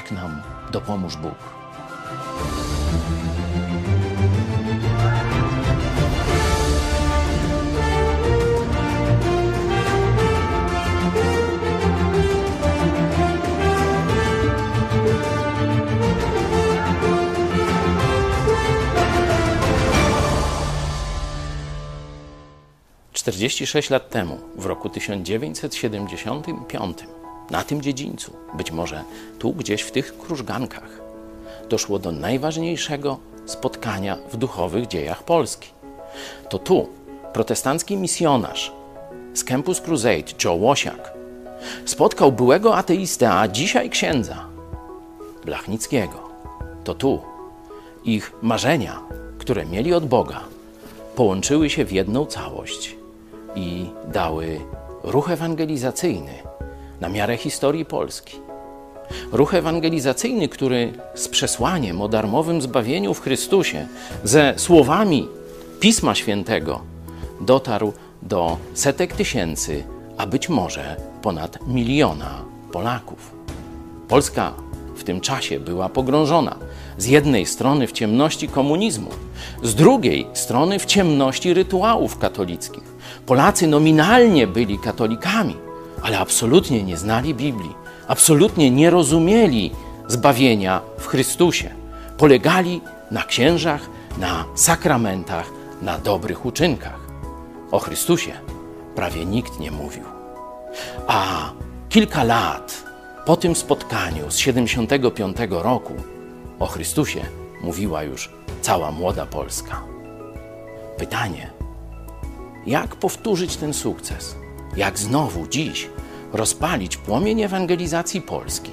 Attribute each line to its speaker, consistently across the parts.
Speaker 1: Tak nam dopomóż Bóg. Czterdzieści sześć lat temu, w roku 1975, na tym dziedzińcu, być może tu gdzieś w tych krużgankach, doszło do najważniejszego spotkania w duchowych dziejach Polski. To tu protestancki misjonarz z Campus Crusade, Joe Łosiak, spotkał byłego ateistę, a dzisiaj księdza Blachnickiego. To tu ich marzenia, które mieli od Boga, połączyły się w jedną całość i dały ruch ewangelizacyjny na miarę historii Polski. Ruch ewangelizacyjny, który z przesłaniem o darmowym zbawieniu w Chrystusie, ze słowami Pisma Świętego, dotarł do setek tysięcy, a być może ponad miliona Polaków. Polska w tym czasie była pogrążona z jednej strony w ciemności komunizmu, z drugiej strony w ciemności rytuałów katolickich. Polacy nominalnie byli katolikami, ale absolutnie nie znali Biblii, absolutnie nie rozumieli zbawienia w Chrystusie. Polegali na księżach, na sakramentach, na dobrych uczynkach. O Chrystusie prawie nikt nie mówił. A kilka lat po tym spotkaniu z 75 roku o Chrystusie mówiła już cała młoda Polska. Pytanie, jak powtórzyć ten sukces? Jak znowu dziś rozpalić płomień ewangelizacji Polski,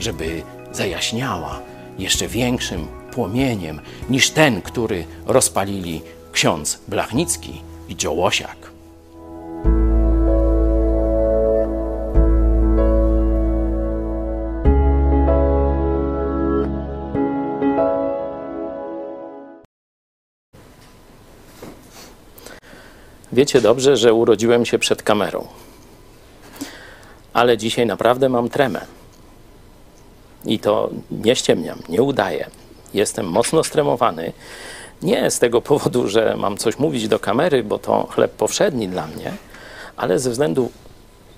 Speaker 1: żeby zajaśniała jeszcze większym płomieniem niż ten, który rozpalili ksiądz Blachnicki i Dziołosiak? Wiecie dobrze, że urodziłem się przed kamerą. Ale dzisiaj naprawdę mam tremę. I to nie ściemniam, nie udaję. Jestem mocno stremowany. Nie z tego powodu, że mam coś mówić do kamery, bo to chleb powszedni dla mnie, ale ze względu,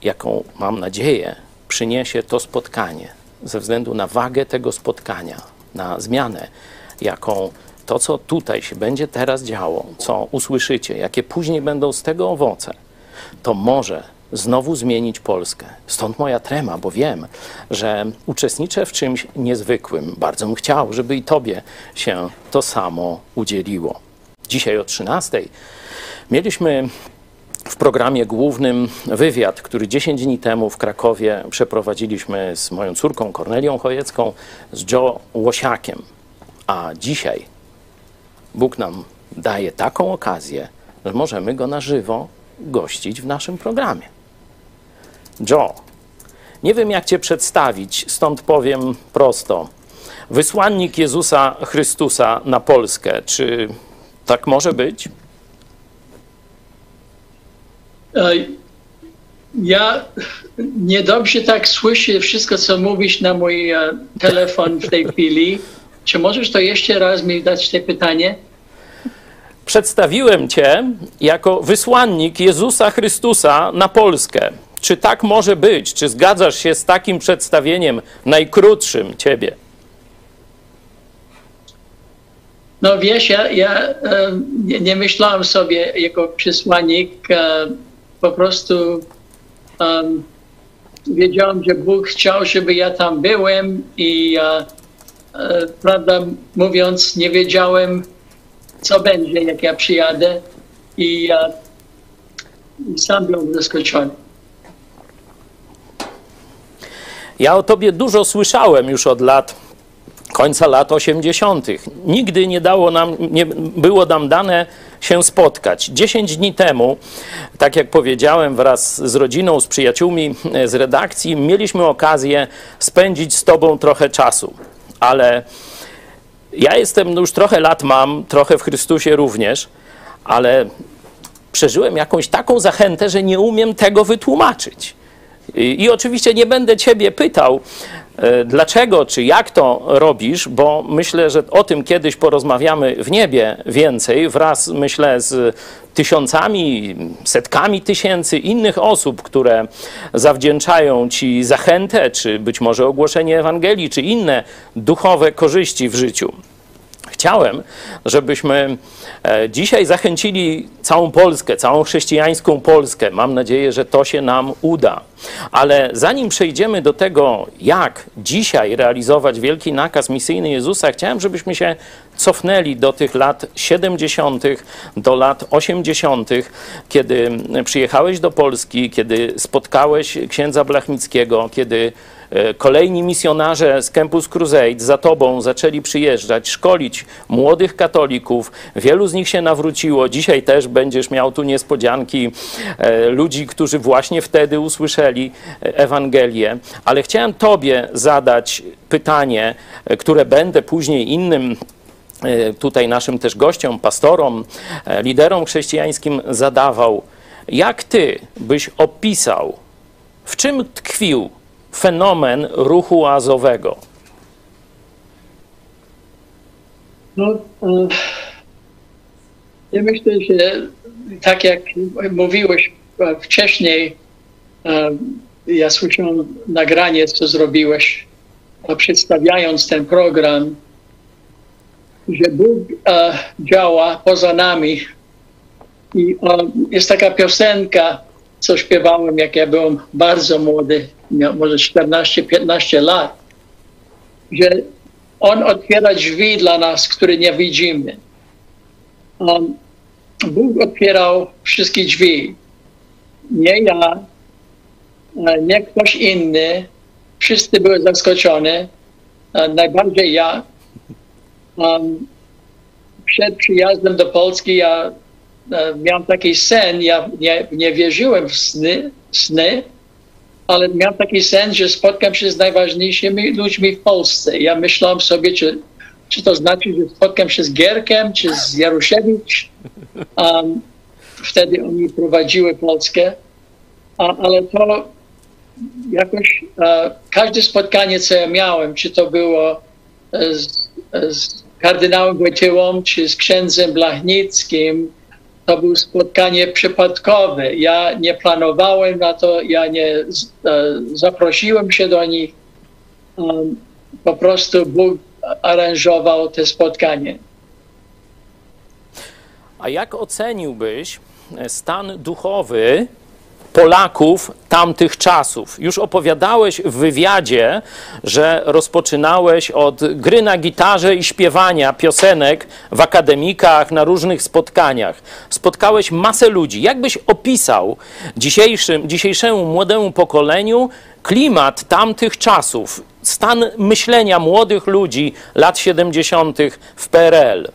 Speaker 1: jaką mam nadzieję, przyniesie to spotkanie, ze względu na wagę tego spotkania, na zmianę, jaką to, co tutaj się będzie teraz działo, co usłyszycie, jakie później będą z tego owoce, to może znowu zmienić Polskę. Stąd moja trema, bo wiem, że uczestniczę w czymś niezwykłym. Bardzo bym chciał, żeby i Tobie się to samo udzieliło. Dzisiaj o 13 mieliśmy w programie głównym wywiad, który 10 dni temu w Krakowie przeprowadziliśmy z moją córką Kornelią Chojecką, z Joe Łosiakiem. A dzisiaj Bóg nam daje taką okazję, że możemy go na żywo gościć w naszym programie. Joe, nie wiem jak Cię przedstawić, stąd powiem prosto. Wysłannik Jezusa Chrystusa na Polskę, czy tak może być?
Speaker 2: Ja niedobrze tak słyszę wszystko, co mówisz na mój e, telefon w tej chwili. Czy możesz to jeszcze raz mi dać te pytanie?
Speaker 1: Przedstawiłem Cię jako wysłannik Jezusa Chrystusa na Polskę. Czy tak może być? Czy zgadzasz się z takim przedstawieniem najkrótszym Ciebie?
Speaker 2: No wiesz, ja, ja e, nie, nie myślałem sobie jako przysłannik, e, po prostu um, wiedziałem, że Bóg chciał, żeby ja tam byłem i e, prawda mówiąc, nie wiedziałem, co będzie, jak ja przyjadę i, e, i sam byłem zaskoczony.
Speaker 1: Ja o tobie dużo słyszałem już od lat końca lat 80. Nigdy nie dało nam, nie było nam dane się spotkać. 10 dni temu, tak jak powiedziałem, wraz z rodziną, z przyjaciółmi z redakcji, mieliśmy okazję spędzić z tobą trochę czasu. Ale ja jestem, no już trochę lat mam, trochę w Chrystusie również, ale przeżyłem jakąś taką zachętę, że nie umiem tego wytłumaczyć. I, I, oczywiście nie będę Ciebie pytał, dlaczego czy jak to robisz, bo myślę, że o tym kiedyś porozmawiamy w niebie więcej, wraz myślę z tysiącami, setkami tysięcy innych osób, które zawdzięczają Ci zachętę, czy być może ogłoszenie Ewangelii, czy inne duchowe korzyści w życiu. Chciałem, żebyśmy e, dzisiaj zachęcili całą Polskę, całą chrześcijańską Polskę. Mam nadzieję, że to się nam uda. Ale zanim przejdziemy do tego, jak dzisiaj realizować wielki nakaz misyjny Jezusa, chciałem, żebyśmy się cofnęli do tych lat 70., do lat 80., kiedy przyjechałeś do Polski, kiedy spotkałeś księdza Blachnickiego, kiedy kolejni misjonarze z Campus Crusade za tobą zaczęli przyjeżdżać, szkolić młodych katolików. Wielu z nich się nawróciło. Dzisiaj też będziesz miał tu niespodzianki e, ludzi, którzy właśnie wtedy usłyszeli e, Ewangelię. Ale chciałem tobie zadać pytanie, które będę później innym tutaj naszym też gościom, pastorom, liderom chrześcijańskim zadawał. Jak ty byś opisał, w czym tkwił fenomen ruchu azowego?
Speaker 2: No, e, ja myślę, że tak jak mówiłeś e, wcześniej, e, ja słyszałem nagranie, co zrobiłeś, przedstawiając ten program, że Bóg działa poza nami. I jest taka piosenka, co śpiewałem, jak ja byłem bardzo młody, może 14-15 lat, że On otwiera drzwi dla nas, które nie widzimy. Um, Bóg otwierał wszystkie drzwi. Nie ja, e, nie ktoś inny. Wszyscy byli zaskoczeni. E, najbardziej ja. Um, przed przyjazdem do Polski ja miałem taki sen, ja nie, nie wierzyłem w sny, sny, ale miałem taki sen, że spotkam się z najważniejszymi ludźmi w Polsce. Ja myślałem sobie, czy, czy to znaczy, że spotkam się z Gierkiem, czy z Jaruszewicz. Um, wtedy oni prowadziły Polskę, A, ale to jakoś uh, każde spotkanie, co ja miałem, czy to było z, z kardynałem Wojtyłą, czy z księdzem Blachnickim, to było spotkanie przypadkowe. Ja nie planowałem na to, ja nie e, zaprosiłem się do nich. Po prostu Bóg aranżował te spotkanie.
Speaker 1: A jak oceniłbyś stan duchowy Polaków tamtych czasów. Już opowiadałeś w wywiadzie, że rozpoczynałeś od gry na gitarze i śpiewania piosenek w akademikach, na różnych spotkaniach. Spotkałeś masę ludzi. Jak byś opisał dzisiejszym, dzisiejszemu młodemu pokoleniu klimat tamtych czasów, stan myślenia młodych ludzi lat 70. w PRL?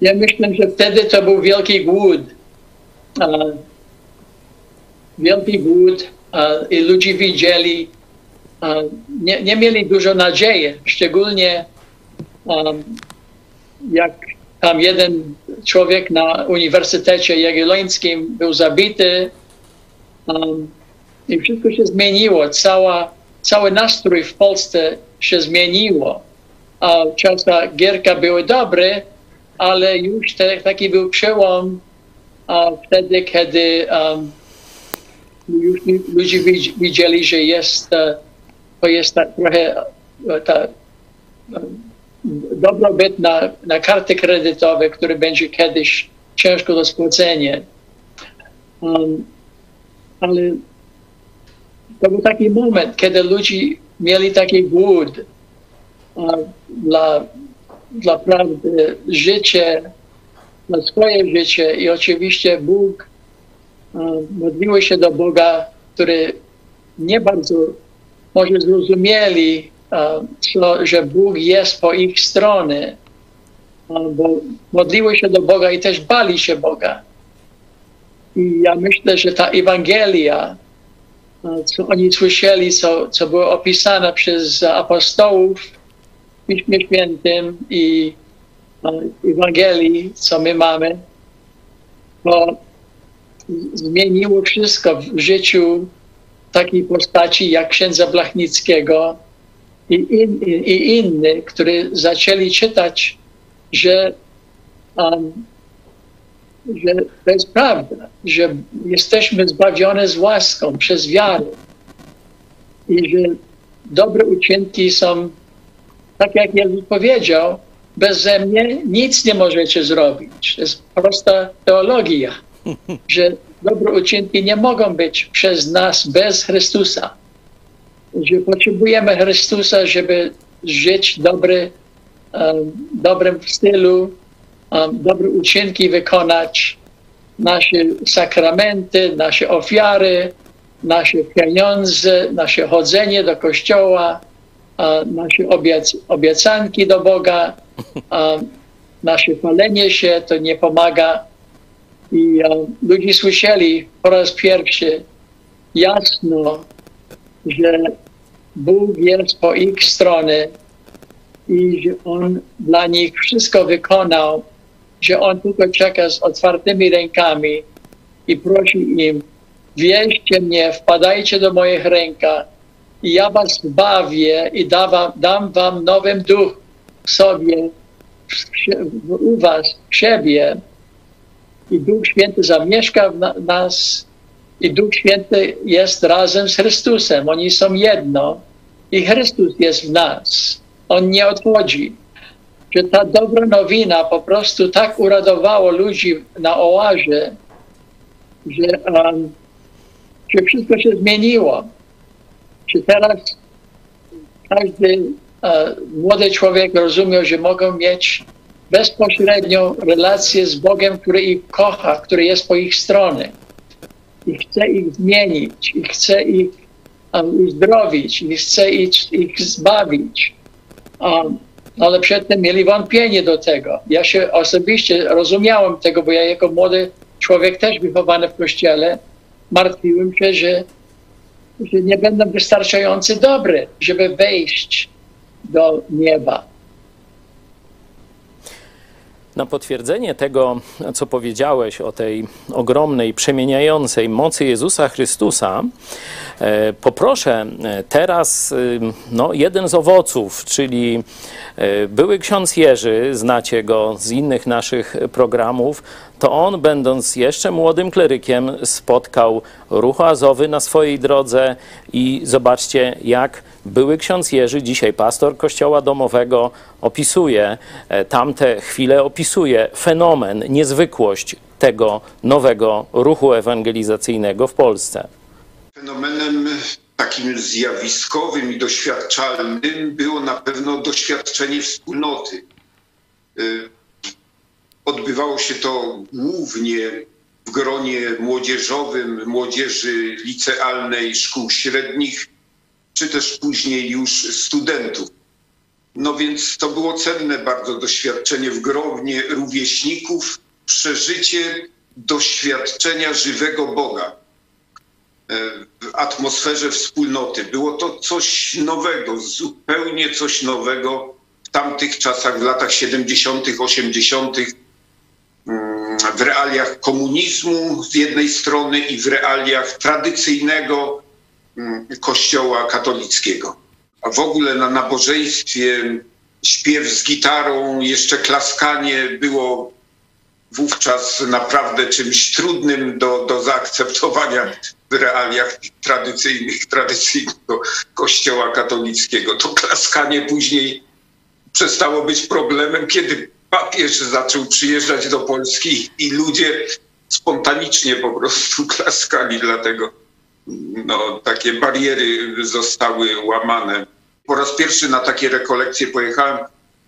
Speaker 2: Ja myślę, że wtedy to był wielki głód. E, wielki głód e, i ludzie widzieli, e, nie, nie mieli dużo nadziei, szczególnie jak tam jeden człowiek na Uniwersytecie Jagiellońskim był zabity i wszystko się zmieniło. Cała, cały nastrój w Polsce się zmieniło. A czasy Gierka były dobre, ale już te, taki był przełom wtedy, kiedy ludzie widzieli, że jest, e, to jest ta, trochę e, ta, um, dobrobyt na, na karty kredytowe, który będzie kiedyś ciężko do spłacenia. Um, ale to był taki moment, kiedy ludzie mieli taki głód uh, dla naprawdę życie, na swoje życie i oczywiście Bóg modliły się do Boga, który nie bardzo może zrozumieli, co, że Bóg jest po ich stronie, bo modliły się do Boga i też bali się Boga. I ja myślę, że ta Ewangelia, co oni słyszeli, co, co było opisane przez apostołów, Piśmie Świętym i Ewangelii, co my mamy, to zmieniło wszystko w życiu takiej postaci jak księdza Blachnickiego i, in, i, i innych, którzy zaczęli czytać, że, um, że to jest prawda, że jesteśmy zbawione z łaską przez wiarę i że dobre uczynki są tak jak Jezus powiedział, beze mnie nic nie możecie zrobić. To jest prosta teologia, że dobre uczynki nie mogą być przez nas bez Chrystusa. Że potrzebujemy Chrystusa, żeby żyć dobry, um, dobrym stylu, um, dobre uczynki wykonać, nasze sakramenty, nasze ofiary, nasze pieniądze, nasze chodzenie do kościoła, nasze obiec, obiecanki do Boga, nasze palenie się to nie pomaga. I ludzie słyszeli po raz pierwszy jasno, że Bóg jest po ich stronie i że On dla nich wszystko wykonał, że On tylko czeka z otwartymi rękami i prosi im, wieźcie mnie, wpadajcie do moich rękach, i ja was bawię i dam, dam wam nowy duch sobie, w, u was, w siebie. I Duch Święty zamieszka w na, nas i Duch Święty jest razem z Chrystusem. Oni są jedno i Chrystus jest w nas. On nie odchodzi. Że ta dobra nowina po prostu tak uradowało ludzi na oazie, że, um, że wszystko się zmieniło czy teraz każdy młody człowiek rozumiał, że mogą mieć bezpośrednią relację z Bogiem, który ich kocha, który jest po ich stronie i chce ich zmienić, i chce ich um, uzdrowić, i chce ich, ich zbawić. Um, ale przedtem mieli wątpienie do tego. Ja się osobiście rozumiałem tego, bo ja jako młody człowiek też wychowany w kościele, martwiłem się, że że nie będą wystarczająco dobre, żeby wejść do nieba.
Speaker 1: Na potwierdzenie tego, co powiedziałeś o tej ogromnej, przemieniającej mocy Jezusa Chrystusa, e, poproszę e, teraz e, no, jeden z owoców, czyli były ksiądz Jerzy, znacie go z innych naszych programów, to on, będąc jeszcze młodym klerykiem, spotkał ruch azowy na swojej drodze i zobaczcie, jak były ksiądz Jerzy, dzisiaj pastor kościoła domowego, opisuje e, tamte chwile, opisuje fenomen, niezwykłość tego nowego ruchu ewangelizacyjnego w Polsce?
Speaker 3: Fenomenem takim zjawiskowym i doświadczalnym było na pewno doświadczenie wspólnoty. Y, odbywało się to głównie w gronie młodzieżowym, młodzieży licealnej, szkół średnich, czy też później już studentów. No więc to było cenne bardzo doświadczenie w gronie rówieśników, przeżycie doświadczenia żywego Boga w atmosferze wspólnoty. Było to coś nowego, zupełnie coś nowego w tamtych czasach, w latach 70., 80., mm, w realiach komunizmu z jednej strony i w realiach tradycyjnego kościoła katolickiego. A w ogóle na nabożeństwie śpiew z gitarą, jeszcze klaskanie było wówczas naprawdę czymś trudnym do, do zaakceptowania w realiach tradycyjnych, tradycyjnego kościoła katolickiego. To klaskanie później przestało być problemem, kiedy papież zaczął przyjeżdżać do Polski i ludzie spontanicznie po prostu klaskali, dlatego no, takie bariery zostały łamane. Po raz pierwszy na takie rekolekcje pojechałem,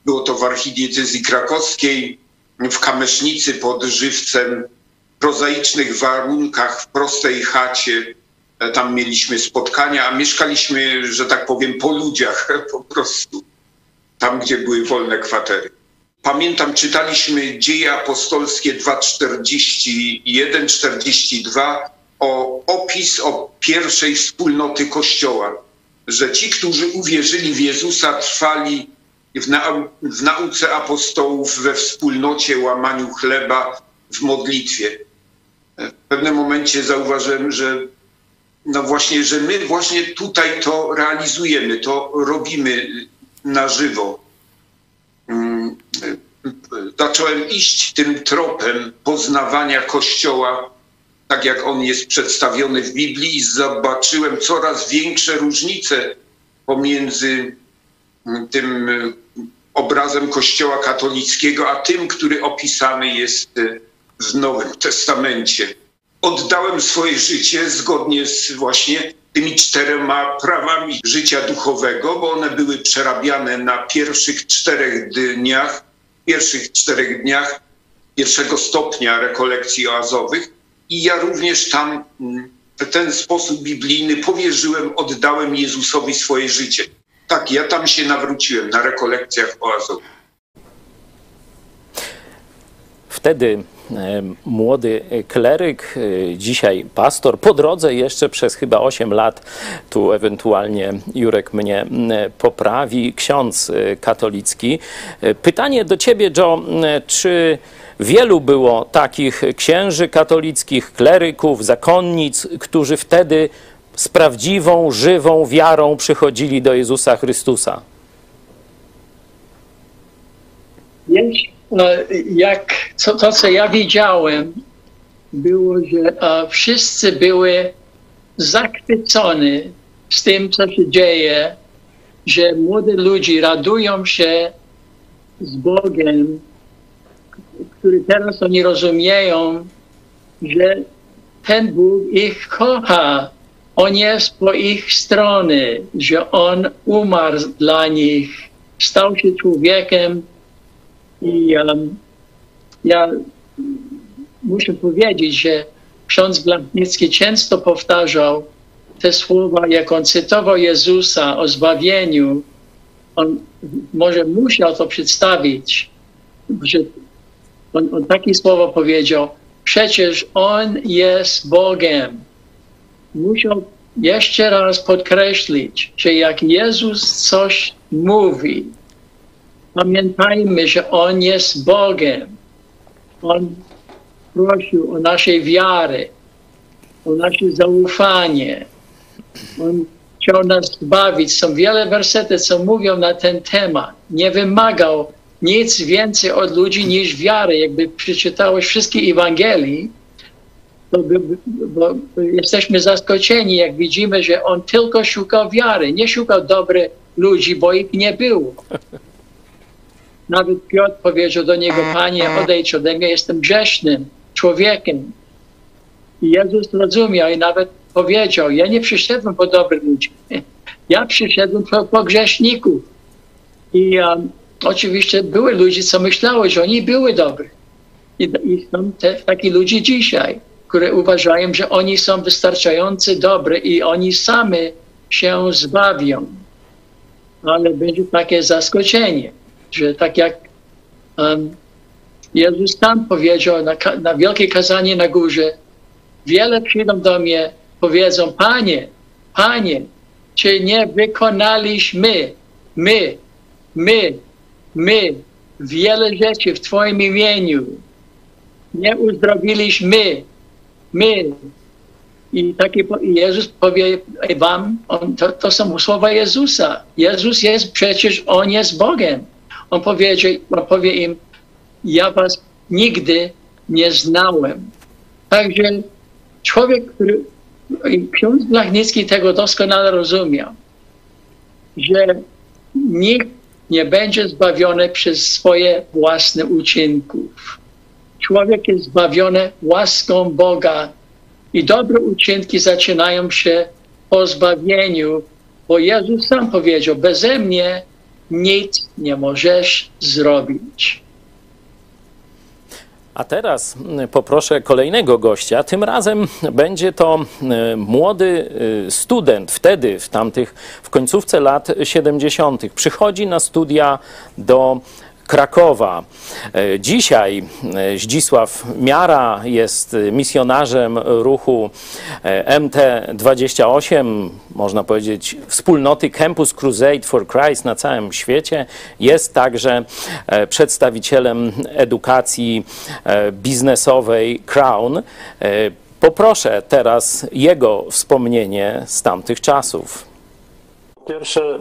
Speaker 3: było to w archidiecezji krakowskiej, w Kamesznicy pod Żywcem, prozaicznych warunkach, w prostej chacie. E, tam mieliśmy spotkania, a mieszkaliśmy, że tak powiem, po ludziach po prostu, tam gdzie były wolne kwatery. Pamiętam, czytaliśmy Dzieje Apostolskie 2:41-42 o opis o pierwszej wspólnoty Kościoła, że ci, którzy uwierzyli w Jezusa, trwali w, nau w nauce apostołów, we wspólnocie, łamaniu chleba, w modlitwie w pewnym momencie zauważyłem, że no właśnie, że my właśnie tutaj to realizujemy, to robimy na żywo. Mm, zacząłem iść tym tropem poznawania Kościoła, tak jak on jest przedstawiony w Biblii, i zobaczyłem coraz większe różnice pomiędzy tym obrazem Kościoła katolickiego, a tym, który opisany jest w Nowym Testamencie. Oddałem swoje życie zgodnie z właśnie tymi czterema prawami życia duchowego, bo one były przerabiane na pierwszych czterech dniach, pierwszych czterech dniach pierwszego stopnia rekolekcji oazowych. I ja również tam mm, w ten sposób biblijny powierzyłem, oddałem Jezusowi swoje życie. Tak, ja tam się nawróciłem na rekolekcjach oazowych.
Speaker 1: Wtedy E, młody kleryk, e, dzisiaj pastor, po drodze jeszcze przez chyba 8 lat, tu ewentualnie Jurek mnie poprawi, ksiądz e, katolicki. Pytanie do ciebie, Joe, czy wielu było takich księży katolickich, kleryków, zakonnic, którzy wtedy z prawdziwą, żywą wiarą przychodzili do Jezusa Chrystusa?
Speaker 2: Jest no, jak co, to, co ja widziałem, było, że a, wszyscy były zachwyceni z tym, co się dzieje, że młode ludzie radują się z Bogiem, który teraz oni rozumieją, że ten Bóg ich kocha. On jest po ich stronie, że On umarł dla nich, stał się człowiekiem, i um, ja muszę powiedzieć, że ksiądz Blachnicki często powtarzał te słowa, jak on cytował Jezusa o zbawieniu, on może musiał to przedstawić, że on, on takie słowo powiedział, przecież On jest Bogiem. Musiał jeszcze raz podkreślić, że jak Jezus coś mówi, Pamiętajmy, że On jest Bogiem. On prosił o naszej wiary, o nasze zaufanie. On chciał nas zbawić. Są wiele wersetów, co mówią na ten temat. Nie wymagał nic więcej od ludzi niż wiary. Jakby przeczytałeś wszystkie Ewangelii, to by, bo jesteśmy zaskoczeni, jak widzimy, że on tylko szukał wiary. Nie szukał dobrych ludzi, bo ich nie było. Nawet Piotr powiedział do niego, Panie, odejdź ode mnie, jestem grzesznym człowiekiem. I Jezus rozumiał i nawet powiedział, ja nie przyszedłem po dobrych ludzi, ja przyszedłem po, po grzeszników. I um, oczywiście były ludzie, co myślały, że oni były dobrzy. I, i są te, takie ludzie dzisiaj, które uważają, że oni są wystarczająco dobrzy i oni sami się zbawią. Ale będzie takie zaskoczenie, że tak jak um, Jezus tam powiedział na, na wielkie kazanie na górze, wiele przyjdą do mnie, powiedzą, Panie, Panie, czy nie wykonaliśmy my, my, my wiele rzeczy w Twoim imieniu. Nie uzdrowiliśmy my. I taki Jezus powie wam, on, to, to są słowa Jezusa. Jezus jest przecież, On jest Bogiem. On powie, im, ja was nigdy nie znałem. Także człowiek, który, ksiądz Blachnicki tego doskonale rozumiał, że nikt nie będzie zbawiony przez swoje własne uczynków. Człowiek jest zbawiony łaską Boga i dobre uczynki zaczynają się po zbawieniu, bo Jezus sam powiedział, beze mnie nic nie możesz zrobić.
Speaker 1: A teraz mm, poproszę kolejnego gościa. Tym razem będzie to y, młody y, student, wtedy w tamtych, w końcówce lat 70. Przychodzi na studia do Krakowa. E, dzisiaj e, Zdzisław Miara jest misjonarzem ruchu e, MT28, można powiedzieć wspólnoty Campus Crusade for Christ na całym świecie. Jest także przedstawicielem edukacji biznesowej Crown. Poproszę teraz jego wspomnienie z tamtych czasów.
Speaker 4: Pierwsze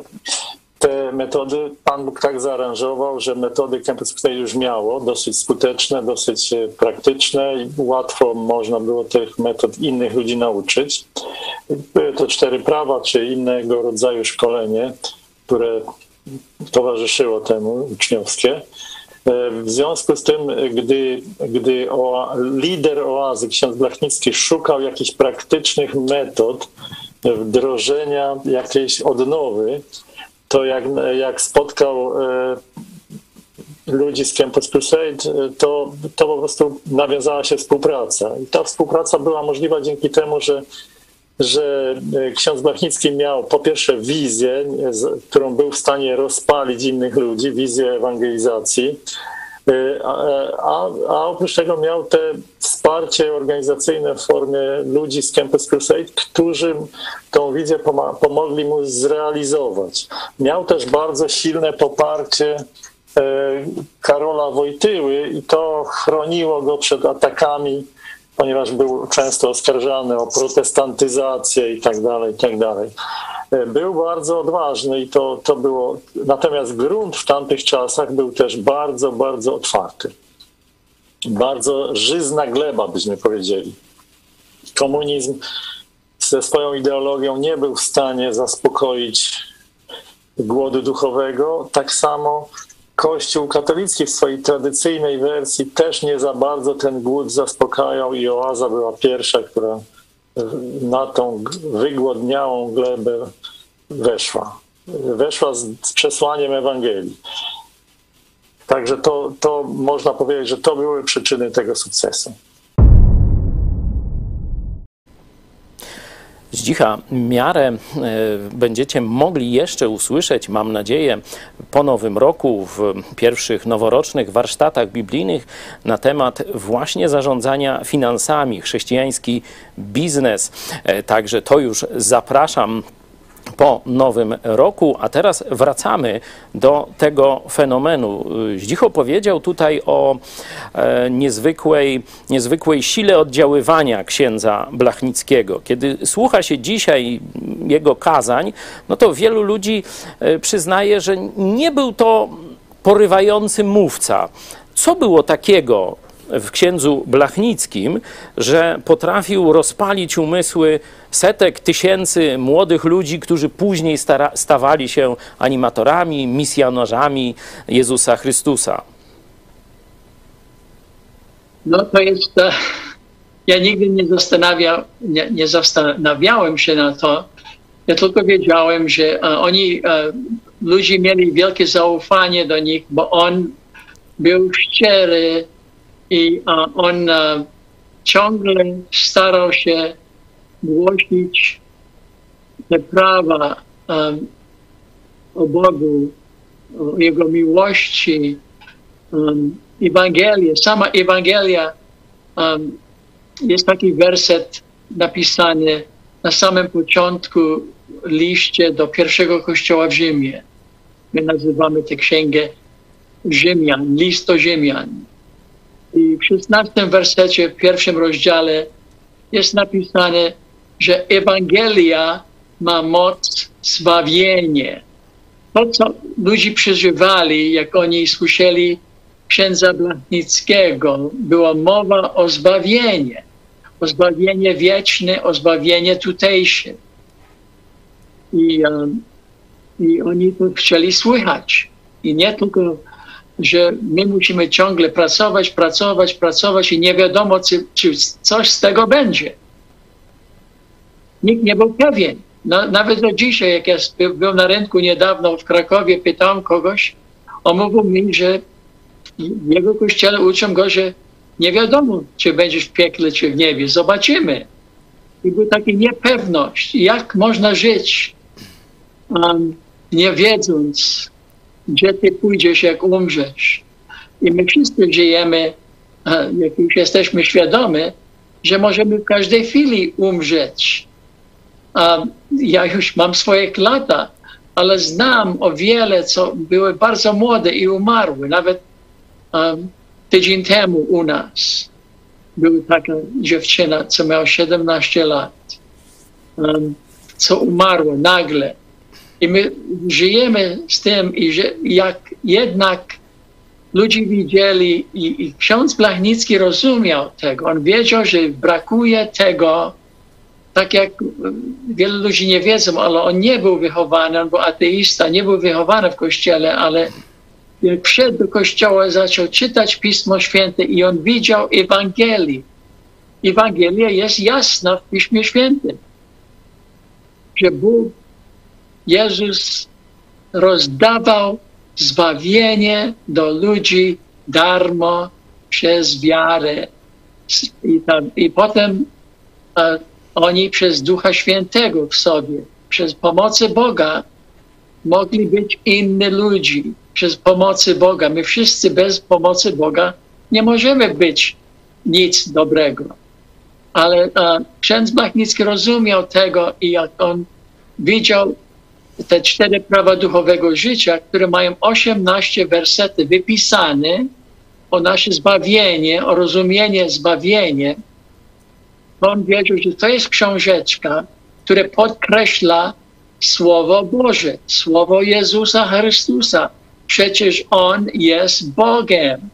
Speaker 4: te metody Pan Bóg tak zaaranżował, że metody Campus Crusade już miało, dosyć skuteczne, dosyć e, praktyczne i łatwo można było tych metod innych ludzi nauczyć. Były to cztery prawa, czy innego rodzaju szkolenie, które towarzyszyło temu uczniowskie. E, w związku z tym, gdy, gdy o, lider oazy, ksiądz Blachnicki, szukał jakichś praktycznych metod wdrożenia jakiejś odnowy, to jak, jak spotkał e, ludzi z Campus Crusade, e, to, to po prostu nawiązała się współpraca. I ta współpraca była możliwa dzięki temu, że, że e, ksiądz Blachnicki miał po pierwsze wizję, którą był w stanie rozpalić innych ludzi, wizję ewangelizacji, a, a oprócz tego miał te wsparcie organizacyjne w formie ludzi z Campus Crusade, którzy tą wizję pomogli mu zrealizować. Miał też bardzo silne poparcie e, Karola Wojtyły i to chroniło go przed atakami, ponieważ był często oskarżany o protestantyzację i tak dalej, i tak dalej. E, był bardzo odważny i to, to było. Natomiast grunt w tamtych czasach był też bardzo, bardzo otwarty. Bardzo żyzna gleba, byśmy powiedzieli. Komunizm ze swoją ideologią nie był w stanie zaspokoić głodu duchowego. Tak samo Kościół katolicki w swojej tradycyjnej wersji też nie za bardzo ten głód zaspokajał i oaza była pierwsza, która na tą wygłodniałą glebę weszła. Weszła z, z przesłaniem Ewangelii. Także to, to można powiedzieć, że to były przyczyny tego sukcesu.
Speaker 1: Zdzicha miarę e, będziecie mogli jeszcze usłyszeć, mam nadzieję, po nowym roku w pierwszych noworocznych warsztatach biblijnych na temat właśnie zarządzania finansami, chrześcijański biznes. E, także to już zapraszam po nowym roku, a teraz wracamy do tego fenomenu. Zdzicho powiedział tutaj o e, niezwykłej, niezwykłej sile oddziaływania księdza Blachnickiego. Kiedy słucha się dzisiaj jego kazań, no to wielu ludzi e, przyznaje, że nie był to porywający mówca. Co było takiego w księdzu Blachnickim, że potrafił rozpalić umysły setek tysięcy młodych ludzi, którzy później stawali się animatorami, misjonarzami Jezusa Chrystusa.
Speaker 2: No to jest, e, ja nigdy nie, zastanawia, nie, nie zastanawiałem się na to. Ja tylko wiedziałem, że e, oni, e, ludzie mieli wielkie zaufanie do nich, bo on był szczery i on ciągle starał się głosić te prawa um, o Bogu, o Jego miłości, um, Ewangelię, sama Ewangelia, jest taki werset napisany na samym początku liście do pierwszego kościoła w Rzymie. My nazywamy tę księgę Rzymian, list do Rzymian. I w 16 wersecie, w pierwszym rozdziale jest napisane, że Ewangelia ma moc zbawienie. To, co ludzie przeżywali, jak oni słyszeli księdza Blachnickiego, była mowa o zbawienie. O zbawienie wieczne, o zbawienie tutejsze. I, um, I oni to chcieli słychać. I nie tylko, że my musimy ciągle pracować, pracować, pracować i nie wiadomo, czy, czy coś z tego będzie. Nikt nie był pewien. No, nawet do dzisiaj, jak ja byłem na rynku niedawno w Krakowie, pytałem kogoś, on mówił mi, że w jego kościele uczą go, że nie wiadomo, czy będziesz w piekle, czy w niebie. Zobaczymy. I była taka niepewność. Jak można żyć, um, nie wiedząc, gdzie ty pójdziesz, jak umrzesz. I my wszyscy żyjemy, jak już jesteśmy świadomi, że możemy w każdej chwili umrzeć. Um, ja już mam swoje lata, ale znam o wiele, co były bardzo młode i umarły. Nawet um, tydzień temu u nas była taka dziewczyna, co miała 17 lat, um, co umarła nagle. I my żyjemy z tym, i że jak jednak ludzie widzieli, i, i ksiądz Blachnicki rozumiał tego, on wiedział, że brakuje tego, tak jak wielu ludzi nie wiedzą, ale on nie był wychowany, on był ateista, nie był wychowany w kościele, ale wszedł do kościoła, zaczął czytać Pismo Święte i on widział Ewangelię. Ewangelia jest jasna w Piśmie Świętym, że Bóg, Jezus rozdawał zbawienie do ludzi darmo przez wiarę. I, tam, i potem oni przez Ducha Świętego w sobie, przez pomocę Boga mogli być inni ludzi. Przez pomocy Boga. My wszyscy bez pomocy Boga nie możemy być nic dobrego. Ale a, ksiądz Machnicki rozumiał tego i jak on widział te cztery prawa duchowego życia, które mają 18 wersety wypisane o nasze zbawienie, o rozumienie zbawienia, on wiedział, że to jest książeczka, która podkreśla Słowo Boże, Słowo Jezusa Chrystusa. Przecież On jest Bogiem.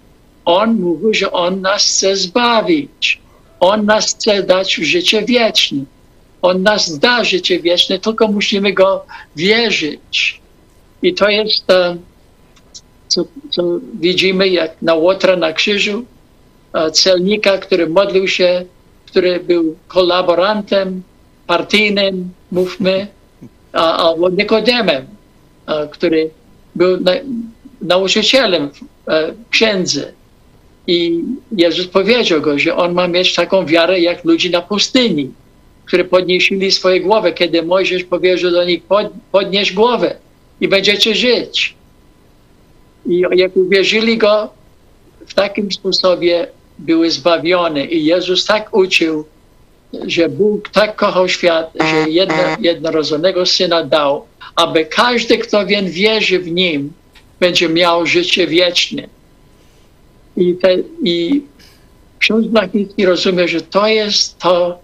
Speaker 2: On mówi, że On nas chce zbawić. On nas chce dać życie wieczne. On nas da życie wieczne, tylko musimy Go wierzyć. I to jest to, co, co widzimy, jak na Łotra na krzyżu, celnika, który modlił się który był kolaborantem partyjnym, mówmy, albo Nikodemem, który był na, nauczycielem e, księdzy. I Jezus powiedział go, że on ma mieć taką wiarę jak ludzi na pustyni, którzy podnieśli swoje głowy, kiedy Mojżesz powiedział do nich, pod, podnieś głowę i będziecie żyć. I jak uwierzyli go w takim sposobie, były zbawione. I Jezus tak uczył, że Bóg tak kochał świat, że jedno, jednorodzonego Syna dał, aby każdy, kto więc wierzy w Nim, będzie miał życie wieczne. I, te, i ksiądz Blachnicki rozumie, że to jest to,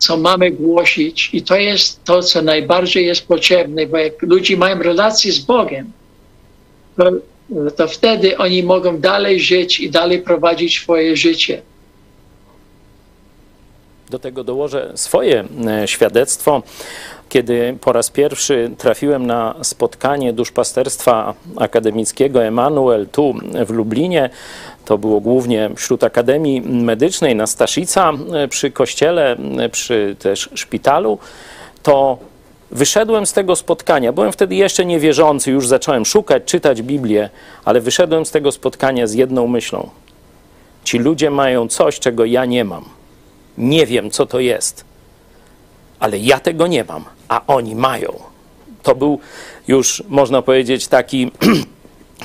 Speaker 2: co mamy głosić i to jest to, co najbardziej jest potrzebne, bo jak ludzie mają relacje z Bogiem, to to wtedy oni mogą dalej żyć i dalej prowadzić swoje życie.
Speaker 1: Do tego dołożę swoje e, świadectwo. kiedy po raz pierwszy trafiłem na spotkanie duszpasterstwa akademickiego Emanuel tu w Lublinie, to było głównie wśród Akademii Medycznej na Staszica przy kościele, przy też szpitalu, to wyszedłem z tego spotkania. Byłem wtedy jeszcze niewierzący, już zacząłem szukać, czytać Biblię, ale wyszedłem z tego spotkania z jedną myślą. Ci ludzie mają coś, czego ja nie mam. Nie wiem, co to jest, ale ja tego nie mam, a oni mają. To był już, można powiedzieć, taki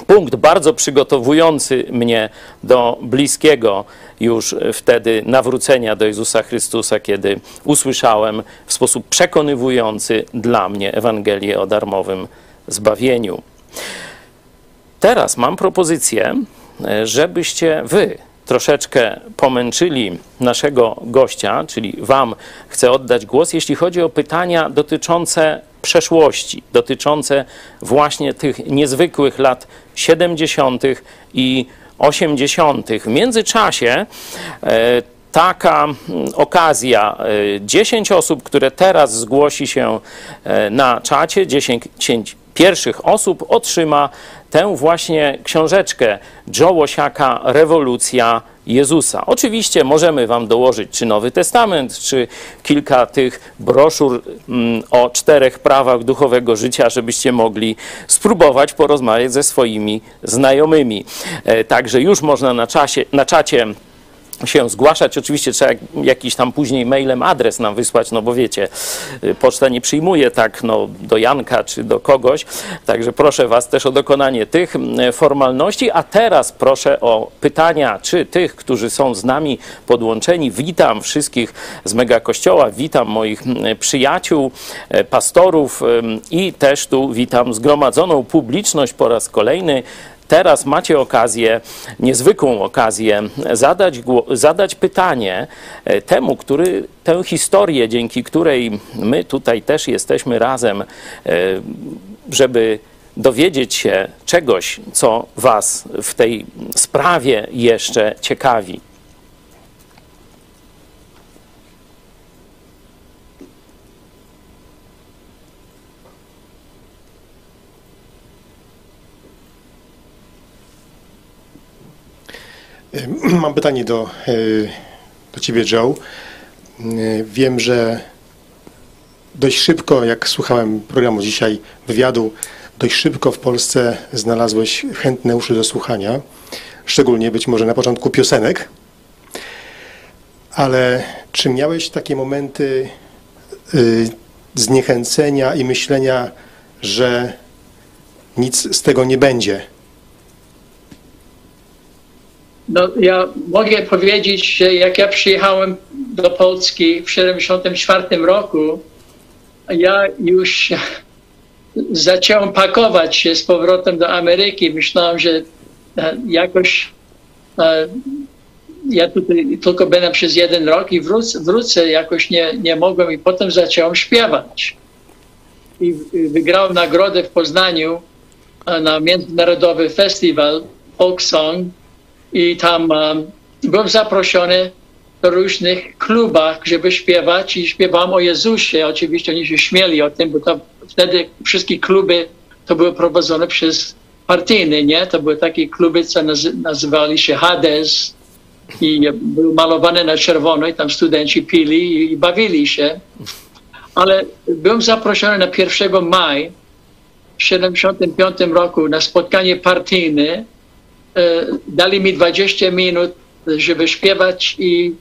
Speaker 1: punkt bardzo przygotowujący mnie do bliskiego już wtedy nawrócenia do Jezusa Chrystusa, kiedy usłyszałem w sposób przekonywujący dla mnie Ewangelię o darmowym zbawieniu. Teraz mam propozycję, żebyście wy troszeczkę pomęczyli naszego gościa, czyli Wam chcę oddać głos, jeśli chodzi o pytania dotyczące przeszłości, dotyczące właśnie tych niezwykłych lat 70. i 80. W międzyczasie e, taka okazja, 10 e, osób, które teraz zgłosi się e, na czacie, 10, 10 pierwszych osób otrzyma tę właśnie książeczkę Joe Łosiaka Rewolucja Jezusa. Oczywiście możemy Wam dołożyć czy Nowy Testament, czy kilka tych broszur mm, o czterech prawach duchowego życia, żebyście mogli spróbować porozmawiać ze swoimi znajomymi. E, także już można na, czasie, na czacie się zgłaszać. Oczywiście trzeba jakiś tam później mailem adres nam wysłać, no bo wiecie, y, poczta nie przyjmuje tak no, do Janka czy do kogoś. Także proszę Was też o dokonanie tych formalności. A teraz proszę o pytania, czy tych, którzy są z nami podłączeni. Witam wszystkich z Mega Kościoła, witam moich przyjaciół, e, pastorów i też tu witam zgromadzoną publiczność po raz kolejny teraz macie okazję, niezwykłą okazję, zadać, zadać pytanie e, temu, który tę historię, dzięki której my tutaj też jesteśmy razem, e, żeby dowiedzieć się czegoś, co Was w tej sprawie jeszcze ciekawi.
Speaker 5: Mam pytanie do, e, do Ciebie, Joe. E, wiem, że dość szybko, jak słuchałem programu dzisiaj, wywiadu, dość szybko w Polsce znalazłeś chętne uszy do słuchania, szczególnie być może na początku piosenek. Ale czy miałeś takie momenty e, zniechęcenia i myślenia, że nic z tego nie będzie?
Speaker 2: No, ja mogę powiedzieć, że jak ja przyjechałem do Polski w 1974 roku, ja już zacząłem pakować się z powrotem do Ameryki. Myślałem, że e, jakoś e, ja tutaj tylko będę przez jeden rok i wrócę, wrócę jakoś nie, nie mogłem i potem zacząłem śpiewać. I wygrałem nagrodę w Poznaniu e, na międzynarodowy festiwal folk song i tam um, byłem zaproszony do różnych klubach, żeby śpiewać i śpiewałem o Jezusie. Oczywiście oni się śmieli o tym, bo to wtedy wszystkie kluby to były prowadzone przez partyjne, nie? To były takie kluby, co nazy nazywali się Hades i były malowane na czerwono i tam studenci pili i bawili się. Ale byłem zaproszony na 1 maja w 1975 roku na spotkanie partyjne dali mi 20 minut, żeby śpiewać i,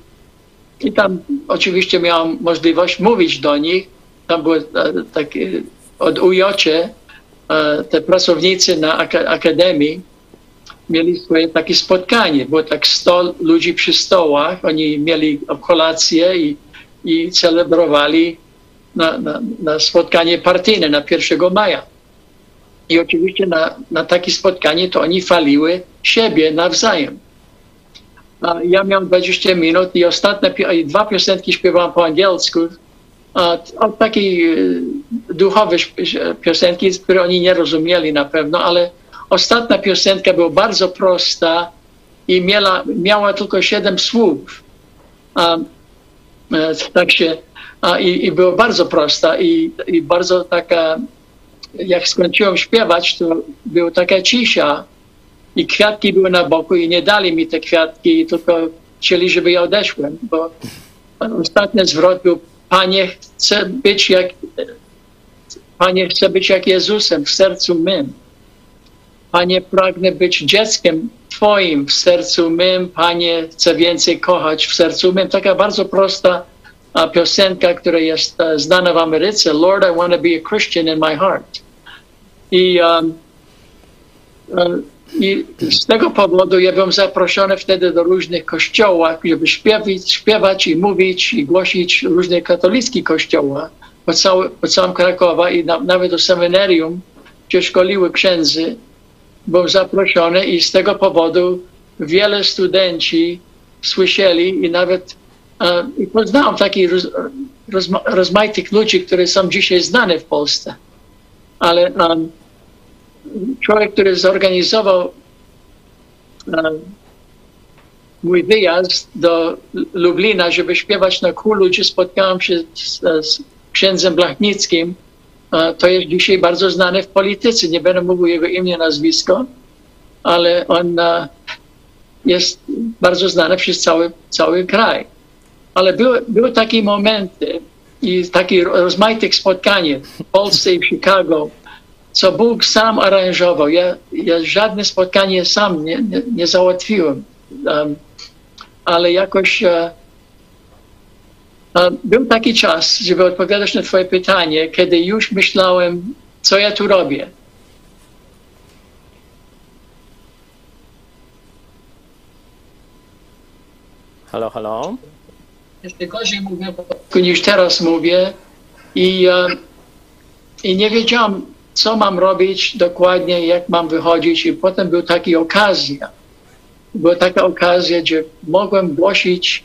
Speaker 2: i tam oczywiście miałam możliwość mówić do nich. Tam były e, takie od ujocie e, te pracownicy na akademii mieli swoje takie spotkanie. Było tak 100 ludzi przy stołach, oni mieli kolację i, i celebrowali na, na, na spotkanie partyjne na 1 maja. I oczywiście na, na takie spotkanie to oni faliły siebie nawzajem. A ja miałem 20 minut i ostatnie dwa piosenki śpiewałem po angielsku. A, a e, duchowe piosenki, które oni nie rozumieli na pewno, ale ostatnia piosenka była bardzo prosta i miała, miała tylko siedem słów. A, e, tak się a, i, i była bardzo prosta i, i bardzo taka, jak skończyłem śpiewać, to była taka cisza i kwiatki były na boku i nie dali mi te kwiatki, tylko chcieli, żeby ja odeszłem, bo ostatni zwrot był, Panie, być jak, Panie, chcę być jak Jezusem w sercu mym. Panie, pragnę być dzieckiem Twoim w sercu mym. Panie, chcę więcej kochać w sercu mym. Taka bardzo prosta piosenka, która jest a, znana w Ameryce. Lord, I want to be a Christian in my heart. I, I z tego powodu ja byłem zaproszony wtedy do różnych kościołów, żeby śpiewać, śpiewać i mówić i głosić różne katolickie kościoła po, cały, po całym Krakowa i na, nawet do seminarium, gdzie szkoliły księdzy. Byłem zaproszony i z tego powodu wiele studenci słyszeli i nawet i poznałem takich roz, rozma, rozmaitych ludzi, którzy są dzisiaj znani w Polsce. Ale um, człowiek, który zorganizował um, mój wyjazd do Lublina, żeby śpiewać na królu, gdzie spotkałem się z, z księdzem Blachnickim, e, to jest dzisiaj bardzo znany w polityce. Nie będę mówił jego imię, nazwisko, ale on jest bardzo znany przez cały, cały kraj. Ale były, były takie momenty i takie rozmaitych spotkań w Polsce i w Chicago, co Bóg sam aranżował. Ja, ja żadne spotkanie sam nie, nie, nie załatwiłem, um, ale jakoś uh, uh, był taki czas, żeby odpowiadać na Twoje pytanie, kiedy już myślałem, co ja tu robię.
Speaker 1: Halo, halo.
Speaker 2: Jeszcze gorzej mówię niż teraz mówię i, uh, i nie wiedziałam, co mam robić dokładnie, jak mam wychodzić i potem była taka okazja. Była taka okazja, gdzie mogłem głosić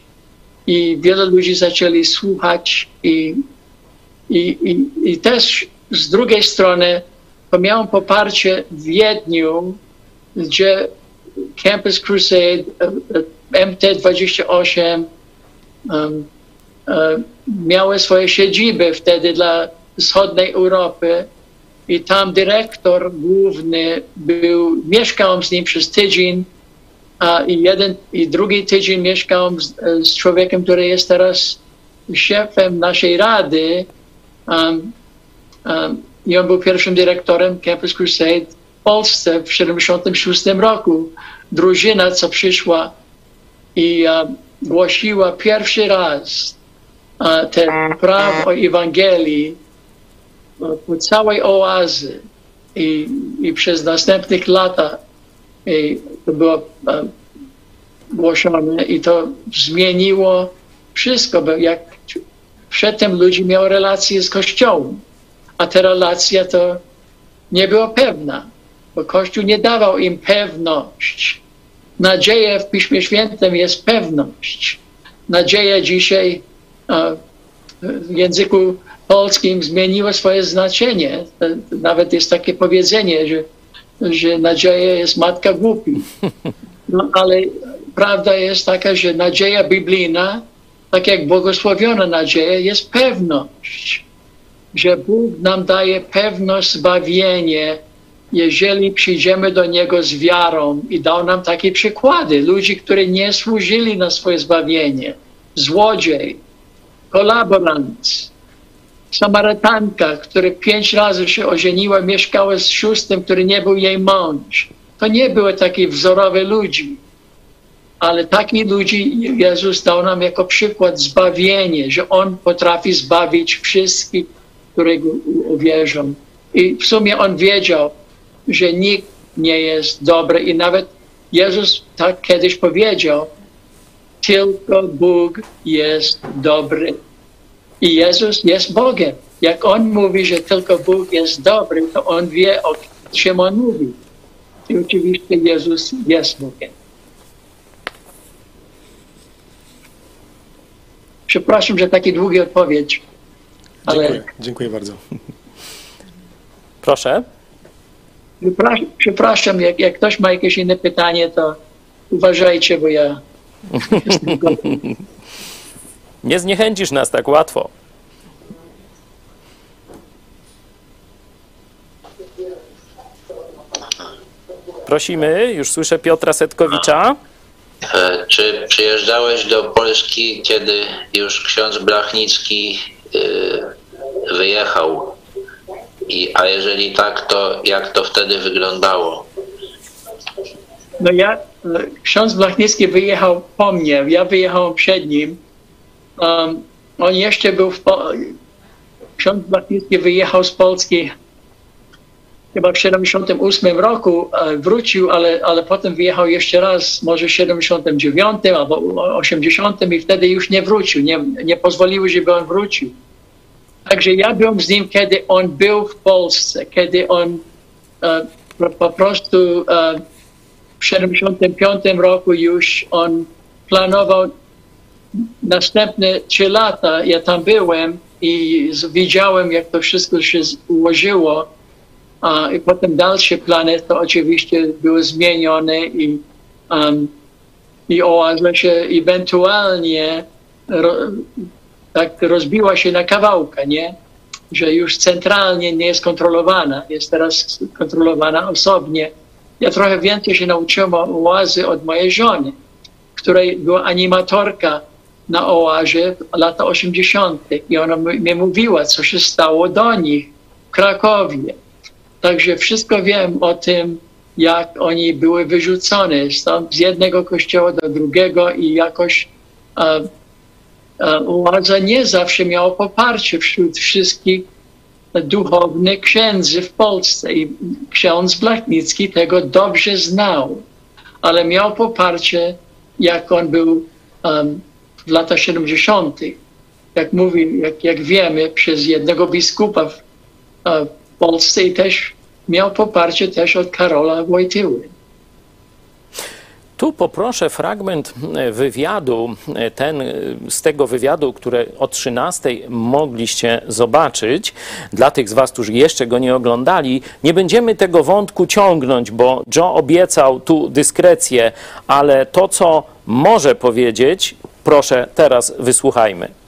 Speaker 2: i wiele ludzi zaczęli słuchać i, i, i, i też z drugiej strony miałem poparcie w Wiedniu, gdzie Campus Crusade, MT28 um, um, miały swoje siedziby wtedy dla wschodniej Europy i tam dyrektor główny był, mieszkałem z nim przez tydzień, a i jeden i drugi tydzień mieszkałem z, z człowiekiem, który jest teraz szefem naszej rady. Um, um, I on był pierwszym dyrektorem Campus Crusade w Polsce w 1976 roku. Drużyna, co przyszła i um, głosiła pierwszy raz ten prawo Ewangelii po całej oazy i, i przez następnych lata i to było um, głoszone i to zmieniło wszystko, bo jak przedtem ludzie mieli relacje z Kościołem, a ta relacja to nie była pewna, bo Kościół nie dawał im pewność. Nadzieja w Piśmie Świętym jest pewność. Nadzieja dzisiaj w języku polskim zmieniło swoje znaczenie. Nawet jest takie powiedzenie, że, że nadzieja jest matka głupi. No, ale prawda jest taka, że nadzieja biblijna, tak jak błogosławiona nadzieja, jest pewność, że Bóg nam daje pewność zbawienie, jeżeli przyjdziemy do Niego z wiarą i dał nam takie przykłady. Ludzi, którzy nie służyli na swoje zbawienie. Złodziej, kolaborant, Samarytanka, która pięć razy się ożeniła, mieszkała z szóstym, który nie był jej mąż. To nie były takie wzorowe ludzi, ale takich ludzi Jezus dał nam jako przykład zbawienie, że On potrafi zbawić wszystkich, którzy uwierzą. I w sumie On wiedział, że nikt nie jest dobry i nawet Jezus tak kiedyś powiedział, tylko Bóg jest dobry. I Jezus jest Bogiem. Jak On mówi, że tylko Bóg jest dobry, to On wie, o czym On mówi. I oczywiście Jezus jest Bogiem. Przepraszam, że taki długi odpowiedź. Ale
Speaker 5: Dziękuję, dziękuję bardzo.
Speaker 1: Proszę.
Speaker 2: Przepraszam, jak, jak ktoś ma jakieś inne pytanie, to uważajcie, bo ja.
Speaker 1: Nie zniechęcisz nas tak łatwo. Prosimy, już słyszę Piotra Setkowicza.
Speaker 6: E, czy przyjeżdżałeś do Polski, kiedy już ksiądz Blachnicki e, wyjechał? I, a jeżeli tak, to jak to wtedy wyglądało?
Speaker 2: No ja, ksiądz Blachnicki wyjechał po mnie, ja wyjechałem przed nim. Um, on jeszcze był w po... Ksiądz Blachnicki wyjechał z Polski chyba w 78 roku, e, wrócił, ale, ale potem wyjechał jeszcze raz, może w 79 albo 80 i wtedy już nie wrócił, nie, nie pozwoliły, żeby on wrócił. Także ja byłem z nim, kiedy on był w Polsce, kiedy on e, po- prostu e, w 75 roku już on planował następne trzy lata. Ja tam byłem i widziałem, jak to wszystko się ułożyło. A, I potem dalsze plany to oczywiście były zmienione i, um, i oaza się ewentualnie ro, tak rozbiła się na kawałka, nie? Że już centralnie nie jest kontrolowana, jest teraz kontrolowana osobnie. Ja trochę więcej się nauczyłem o oazy od mojej żony, której była animatorka na oazie lata 80. i ona mi mówiła, co się stało do nich w Krakowie. Także wszystko wiem o tym, jak oni były wyrzucone z jednego kościoła do drugiego i jakoś e, władza nie zawsze miała poparcie wśród wszystkich duchownych księdzy w Polsce i ksiądz Blachnicki tego dobrze znał, ale miał poparcie, jak on był um, w latach 70. Jak mówi, jak, jak wiemy, przez jednego biskupa w, e, w Polsce i też miał poparcie też od Karola Wojtyły.
Speaker 1: Tu poproszę fragment e, wywiadu, e, ten e, z tego wywiadu, który o 13 mogliście zobaczyć. Dla tych z Was, którzy jeszcze go nie oglądali, nie będziemy tego wątku ciągnąć, bo Joe obiecał tu dyskrecję, ale to, co może powiedzieć, proszę teraz wysłuchajmy.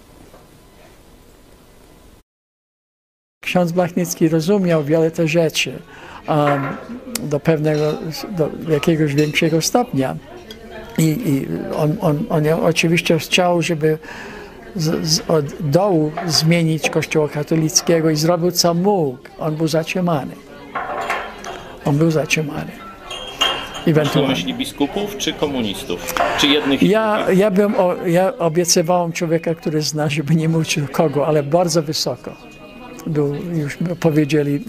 Speaker 7: Ksiądz Blachnicki rozumiał wiele te rzeczy do pewnego, do jakiegoś większego stopnia. I, i on, on, on oczywiście chciał, żeby z, z, od dołu zmienić Kościoła katolickiego i zrobił co mógł. On był zatrzymany. On był zatrzymany. Ewentualnie.
Speaker 1: biskupów czy komunistów? Czy jednych
Speaker 7: Ja, ja, bym, o, ja obiecywałem człowieka, który zna, żeby nie mówić kogo, ale bardzo wysoko. Był, już powiedzieli,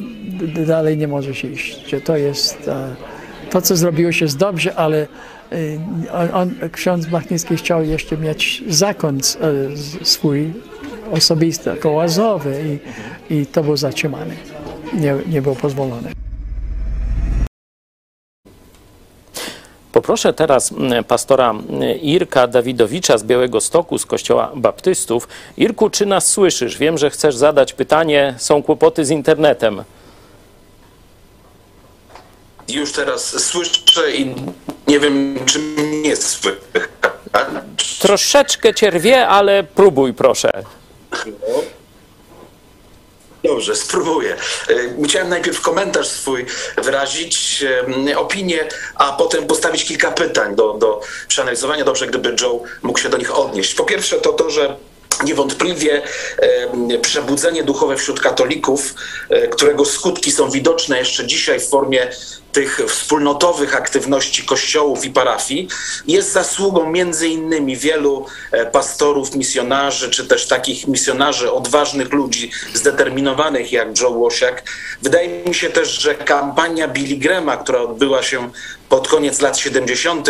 Speaker 7: dalej nie możesz iść, że to jest, e, to co zrobiłeś jest dobrze, ale e, on, on, ksiądz Blachnicki chciał jeszcze mieć zakon e, swój osobisty, kołazowy i, i to był zatrzymany. Nie, nie było pozwolone.
Speaker 1: Poproszę teraz mm, pastora mm, Irka Dawidowicza z Białego Stoku z Kościoła Baptystów. Irku, czy nas słyszysz? Wiem, że chcesz zadać pytanie. Są kłopoty z internetem.
Speaker 8: Już teraz słyszę i nie wiem, czy mnie słychać.
Speaker 1: Troszeczkę cię rwie, ale próbuj, proszę.
Speaker 8: Dobrze, spróbuję. E, Chciałem najpierw komentarz swój wyrazić, em, opinię, a potem postawić kilka pytań do, do przeanalizowania. Dobrze, gdyby Joe mógł się do nich odnieść. Po pierwsze to to, że niewątpliwie em, przebudzenie duchowe wśród katolików, e, którego skutki są widoczne jeszcze dzisiaj w formie tych wspólnotowych aktywności kościołów i parafii, jest zasługą między innymi wielu e, pastorów, misjonarzy, czy też takich misjonarzy, odważnych ludzi, zdeterminowanych jak Joe Łosiak. Wydaje mi się też, że kampania Billy Grahama, która odbyła się pod koniec lat 70.,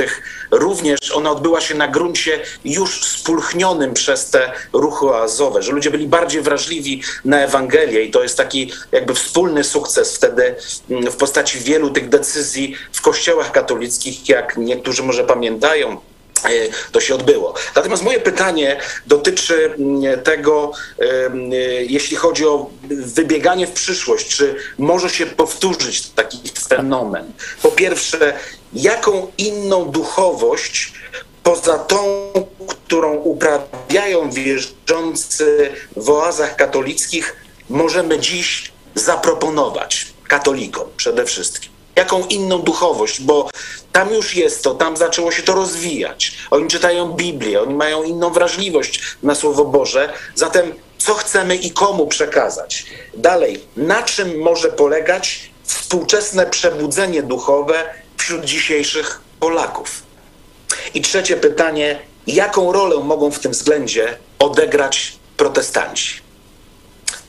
Speaker 8: również ona odbyła się na gruncie już spulchnionym przez te ruchy oazowe, że ludzie byli bardziej wrażliwi na Ewangelię i to jest taki jakby wspólny sukces wtedy mm, w postaci wielu tych decyzji w kościołach katolickich, jak niektórzy może pamiętają, e, to się odbyło. Natomiast moje pytanie dotyczy mm, tego, e, jeśli chodzi o wybieganie w przyszłość, czy może się powtórzyć taki fenomen? Po pierwsze, jaką inną duchowość poza tą, którą uprawiają wierzący w oazach katolickich, możemy dziś zaproponować katolikom przede wszystkim? Jaką inną duchowość, bo tam już jest to, tam zaczęło się to rozwijać. Oni czytają Biblię, oni mają inną wrażliwość na Słowo Boże. Zatem co chcemy i komu przekazać? Dalej, na czym może polegać współczesne przebudzenie duchowe wśród dzisiejszych Polaków? I trzecie pytanie, jaką rolę mogą w tym względzie odegrać protestanci?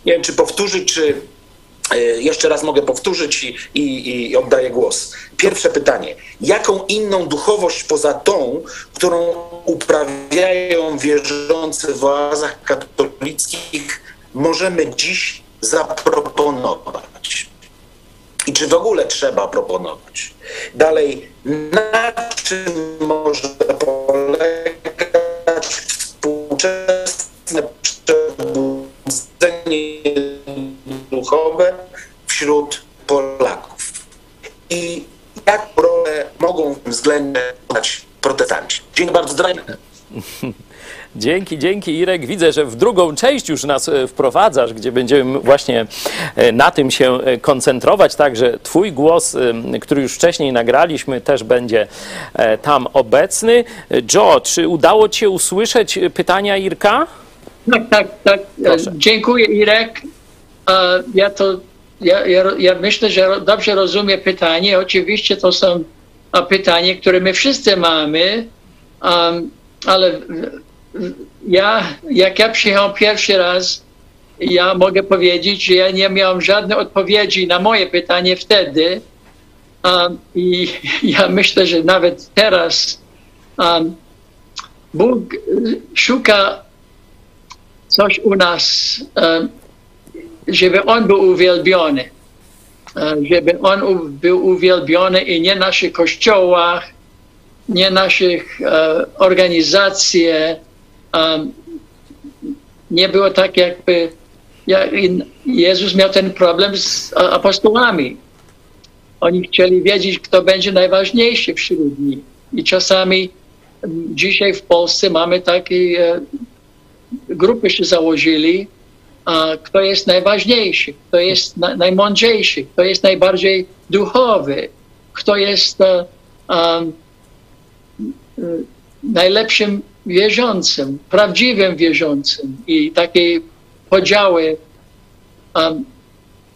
Speaker 8: Nie wiem, czy powtórzyć, czy jeszcze raz mogę powtórzyć i, i, i oddaję głos. Pierwsze pytanie. Jaką inną duchowość poza tą, którą uprawiają wierzący w oazach katolickich, możemy dziś zaproponować? I czy w ogóle trzeba proponować? Dalej, na czym może Dziękuję bardzo.
Speaker 1: Dzięki, dzięki Irek. Widzę, że w drugą część już nas e, wprowadzasz, gdzie będziemy właśnie e, na tym się e, koncentrować. Także Twój głos, który już wcześniej nagraliśmy, też będzie tam obecny. Joe, czy udało Ci się usłyszeć pytania Irka?
Speaker 2: Tak, tak, tak.
Speaker 1: Proszę.
Speaker 2: Dziękuję Irek. Ja to, ja, ja, ja myślę, że dobrze rozumiem pytanie. Oczywiście to są pytania, które my wszyscy mamy, um, ale ja, jak ja przyjechałem pierwszy raz, ja mogę powiedzieć, że ja nie miałem żadnej odpowiedzi na moje pytanie wtedy. Um, I ja myślę, że nawet teraz um, Bóg szuka coś u nas, e, żeby On był uwielbiony. E, Żeby On był uwielbiony i nie w naszych kościołach, nie naszych e, organizacjach. e, Nie było tak jakby, jak Jezus miał ten problem z apostołami. Oni chcieli wiedzieć, kto będzie najważniejszy wśród nich. I czasami dzisiaj w Polsce mamy takie e, grupy się założyli, kto jest najważniejszy, kto jest na, najmądrzejszy, kto jest najbardziej duchowy, kto jest najlepszym wierzącym, prawdziwym wierzącym. I takie podziały, um,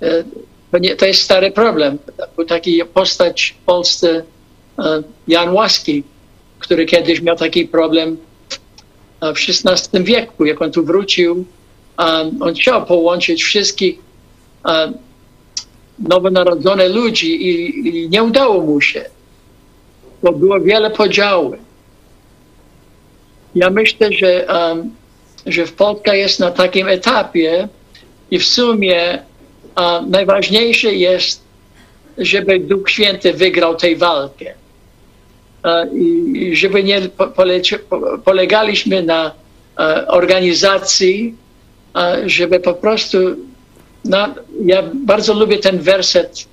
Speaker 2: e, to, nie, to jest stary problem. Był taki postać w Polsce, e, Jan Łaski, który kiedyś miał taki problem w XVI wieku, jak on tu wrócił, um, on chciał połączyć wszystkich um, nowonarodzone ludzi i, i nie udało mu się. Bo było wiele podziałów. Ja myślę, że, um, że Polska jest na takim etapie i w sumie um, najważniejsze jest, żeby Duch Święty wygrał tę walkę. E, I żeby nie polegaliśmy na e, organizacji, e, żeby po prostu. Na, ja bardzo lubię ten werset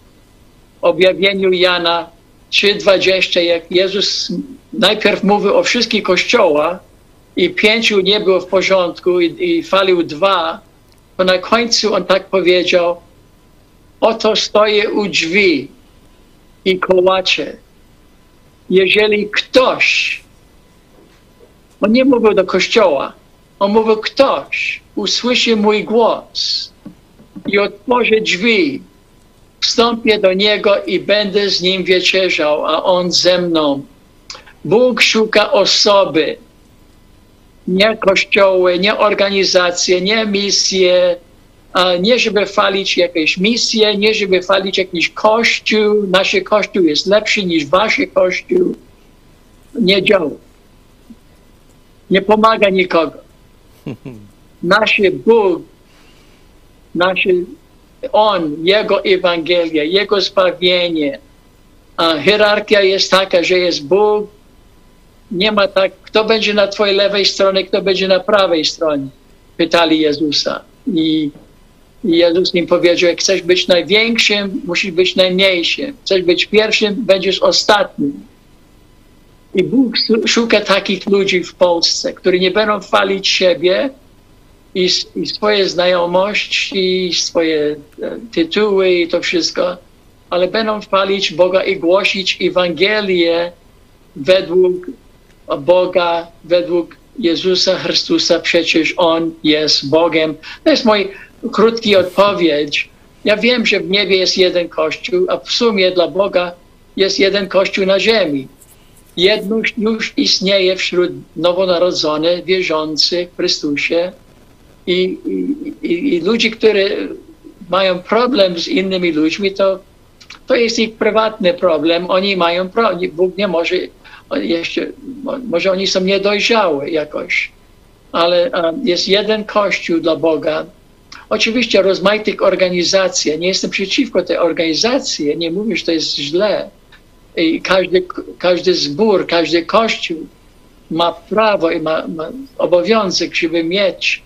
Speaker 2: objawieniu Jana 3,20, jak Jezus najpierw mówił o wszystkich kościołach i pięciu nie było w porządku i, i falił dwa, to na końcu on tak powiedział: Oto stoję u drzwi i kołaczę. Jeżeli ktoś, on nie mówił do kościoła, on mówił ktoś, usłyszy mój głos i otworzy drzwi, wstąpię do niego i będę z nim wieczerzał, a on ze mną. Bóg szuka osoby, nie kościoły, nie organizacje, nie misje, nie żeby chwalić jakieś misje, nie żeby chwalić jakiś kościół. Nasz kościół jest lepszy niż wasz kościół. Nie działa. Nie pomaga nikogo. Nasz Bóg, nasz On, Jego Ewangelia, Jego zbawienie. A hierarchia jest taka, że jest Bóg, nie ma tak, kto będzie na twojej lewej stronie, kto będzie na prawej stronie. Pytali Jezusa. I Jezus im powiedział, jak chcesz być największym, musisz być najmniejszym. Chcesz być pierwszym, będziesz ostatnim. I Bóg szuka takich ludzi w Polsce, którzy nie będą chwalić siebie, i, i swoje znajomości, swoje e, tytuły i to wszystko, ale będą chwalić Boga i głosić Ewangelię według Boga, według Jezusa Chrystusa, przecież On jest Bogiem. To jest mój krótki odpowiedź. Ja wiem, że w niebie jest jeden Kościół, a w sumie dla Boga jest jeden Kościół na ziemi. Jedność już istnieje wśród nowonarodzonych, wierzących w Chrystusie i, i, i ludzi, którzy mają problem z innymi ludźmi, to, to jest ich prywatny problem. Oni mają problem. Bóg nie może jeszcze, może oni są niedojrzałe jakoś, ale jest jeden Kościół dla Boga. Oczywiście rozmaitych organizacji, nie jestem przeciwko tej organizacji, nie mówię, że to jest źle. I każdy, każdy zbór, każdy Kościół ma prawo i ma, ma obowiązek, żeby mieć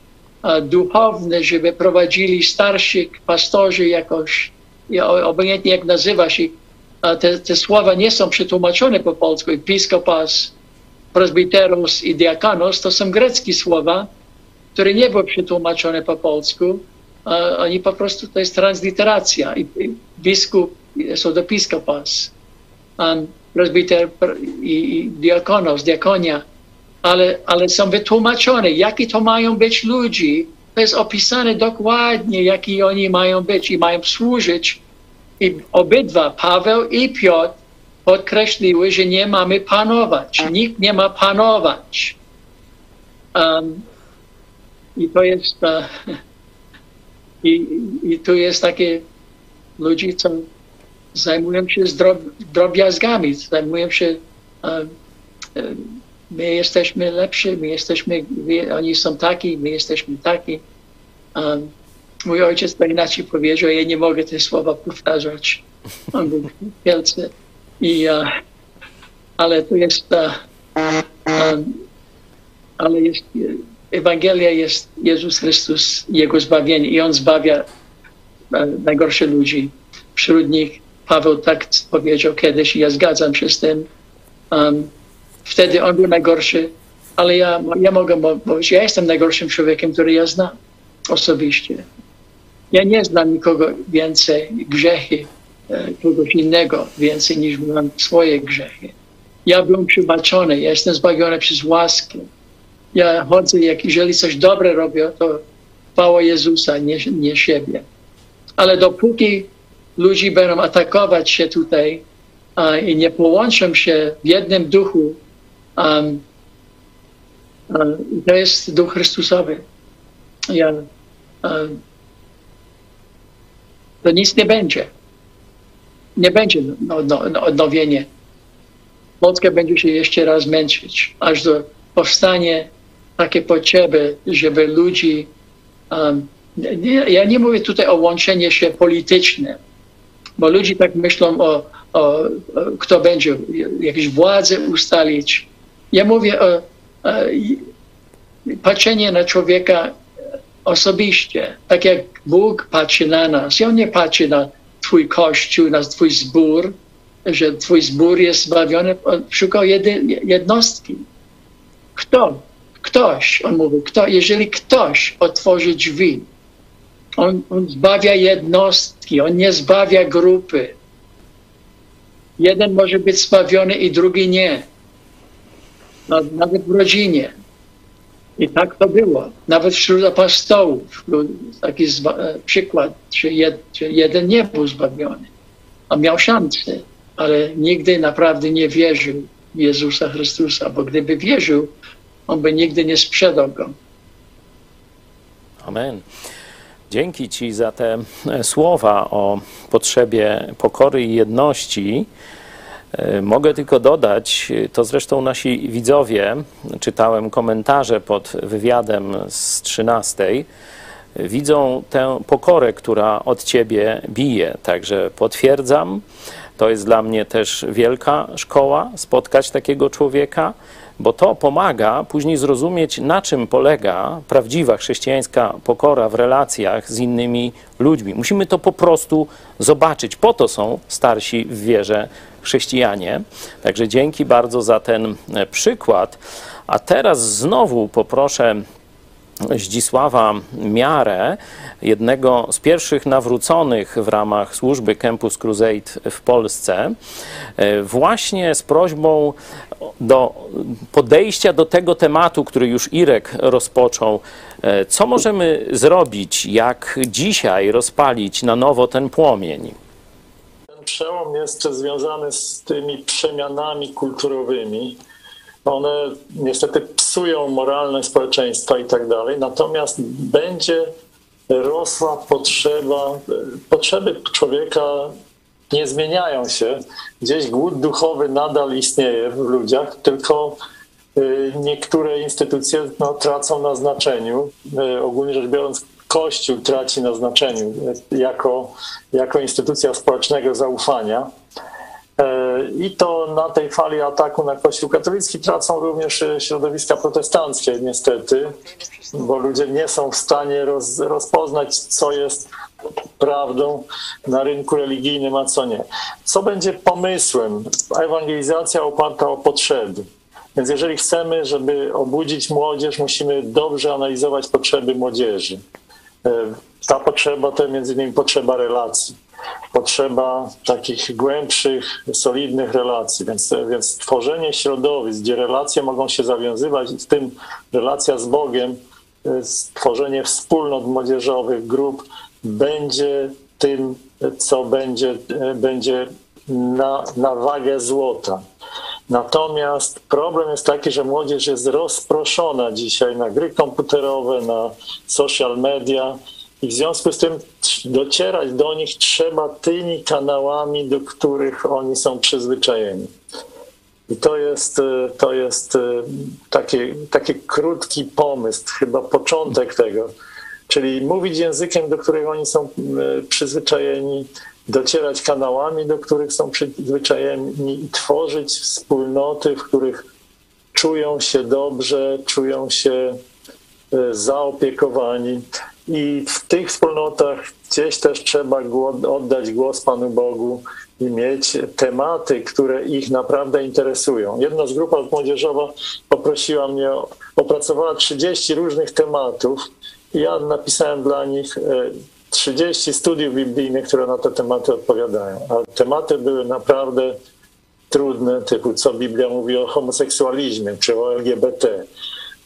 Speaker 2: duchowne, żeby prowadzili starszych pastorzy jakoś, obojętnie jak nazywa się, te, te słowa nie są przetłumaczone po polsku. Episkopas, presbiteros i diakonos to są greckie słowa, które nie były przetłumaczone po polsku. Oni po prostu, to jest transliteracja. Biskup jest od episkopas, presbiter i, i diakonos, diakonia. Ale, ale są wytłumaczone, jakie to mają być ludzi. To jest opisane dokładnie, jaki oni mają być i mają służyć i obydwa, Paweł i Piotr, podkreśliły, że nie mamy panować. Nikt nie ma panować. Um, I to jest. Uh, i, I tu jest takie ludzie, co zajmują się drob, drobiazgami, zajmują się. Um, my jesteśmy lepsi, my jesteśmy, oni są taki, my jesteśmy taki. Um, mój ojciec to inaczej powiedział, ja nie mogę te słowa powtarzać. On był wielce. I, uh, ale to jest, uh, um, ale jest, Ewangelia jest Jezus Chrystus, Jego zbawienie i On zbawia najgorsze ludzi. Wśród nich Paweł tak powiedział kiedyś i ja zgadzam się z tym. Um, wtedy on był najgorszy, ale ja, ja mogę mówić, ja jestem najgorszym człowiekiem, który ja znam osobiście. Ja nie znam nikogo więcej grzechy, e, kogoś innego więcej niż mam swoje grzechy. Ja byłem przebaczony, ja jestem zbawiony przez łaskę. Ja chodzę, jak jeżeli coś dobre robię, to chwała Jezusa, nie, nie siebie. Ale dopóki ludzie będą atakować się tutaj a, i nie połączą się w jednym duchu, um, to jest duch Chrystusowy. Ja, to nic nie będzie. Nie będzie no, no, no, odnowienie. Polska będzie się jeszcze raz męczyć, aż do powstanie takie potrzeby, żeby ludzi. Um, nie, ja nie mówię tutaj o łączeniu się politycznym, bo ludzie tak myślą o, o, o kto będzie jakieś władze ustalić. Ja mówię o, o patrzenie na człowieka osobiście, tak jak Bóg patrzy na nas. On nie patrzy na Twój kościół, na Twój zbór, że Twój zbór jest zbawiony. On szukał jedy, jednostki. Kto? Ktoś, on mówi, kto, jeżeli ktoś otworzy drzwi, on, on zbawia jednostki, on nie zbawia grupy. Jeden może być zbawiony i drugi nie. Nawet w rodzinie. I tak to było. Nawet wśród apostołów był taki e, przykład, że, jed, że jeden nie był zbawiony, a miał szansę, ale nigdy naprawdę nie wierzył w Jezusa Chrystusa, bo gdyby wierzył, on by nigdy nie sprzedał go.
Speaker 1: Amen. Dzięki Ci za te e, słowa o potrzebie pokory i jedności. E, mogę tylko dodać, to zresztą nasi widzowie, czytałem komentarze pod wywiadem z 13, widzą tę pokorę, która od ciebie bije. Także potwierdzam, to jest dla mnie też wielka szkoła spotkać takiego człowieka, bo to pomaga później zrozumieć, na czym polega prawdziwa chrześcijańska pokora w relacjach z innymi ludźmi. Musimy to po prostu zobaczyć. Po to są starsi w wierze chrześcijanie. Także dzięki bardzo za ten e, przykład. A teraz znowu poproszę Zdzisława Miarę, jednego z pierwszych nawróconych w ramach służby Campus Crusade w Polsce, e, właśnie z prośbą do podejścia do tego tematu, który już Irek rozpoczął. E, Co możemy zrobić, jak dzisiaj rozpalić na nowo ten płomień?
Speaker 4: Przełom jest związany z tymi przemianami kulturowymi. One niestety psują moralność społeczeństwa i tak dalej. Natomiast będzie rosła potrzeba, potrzeby człowieka nie zmieniają się. Gdzieś głód duchowy nadal istnieje w ludziach, tylko y, niektóre instytucje no, tracą na znaczeniu. Y, Ogólnie rzecz biorąc, Kościół traci na znaczeniu jako, jako instytucja społecznego zaufania. E, I to na tej fali ataku na Kościół katolicki tracą również e, środowiska protestanckie, niestety, bo ludzie nie są w stanie roz, rozpoznać, co jest prawdą na rynku religijnym, a co nie. Co będzie pomysłem? Ewangelizacja oparta o potrzeby. Więc jeżeli chcemy, żeby obudzić młodzież, musimy dobrze analizować potrzeby młodzieży. E, Ta potrzeba to między innymi potrzeba relacji potrzeba takich głębszych, solidnych relacji. Więc, więc tworzenie środowisk, gdzie relacje mogą się zawiązywać, w tym relacja z Bogiem, y, stworzenie wspólnot młodzieżowych, grup, będzie tym, co będzie, y, będzie na, na wagę złota. Natomiast problem jest taki, że młodzież jest rozproszona dzisiaj na gry komputerowe, na social media i w związku z tym docierać do nich trzeba tymi kanałami, do których oni są przyzwyczajeni. I to jest, e, to jest e, taki, taki krótki pomysł, chyba początek tego. Czyli mówić językiem, do którego oni są e, przyzwyczajeni, docierać kanałami, do których są przyzwyczajeni i tworzyć wspólnoty, w których czują się dobrze, czują się zaopiekowani. I w tych wspólnotach gdzieś też trzeba oddać głos Panu Bogu i mieć tematy, które ich naprawdę interesują. Jedna z grup młodzieżowa poprosiła mnie, opracowała 30 różnych tematów ja napisałem dla nich 30 studiów biblijnych, które na te tematy odpowiadają. A tematy były naprawdę trudne, typu co Biblia mówi o homoseksualizmie czy o LGBT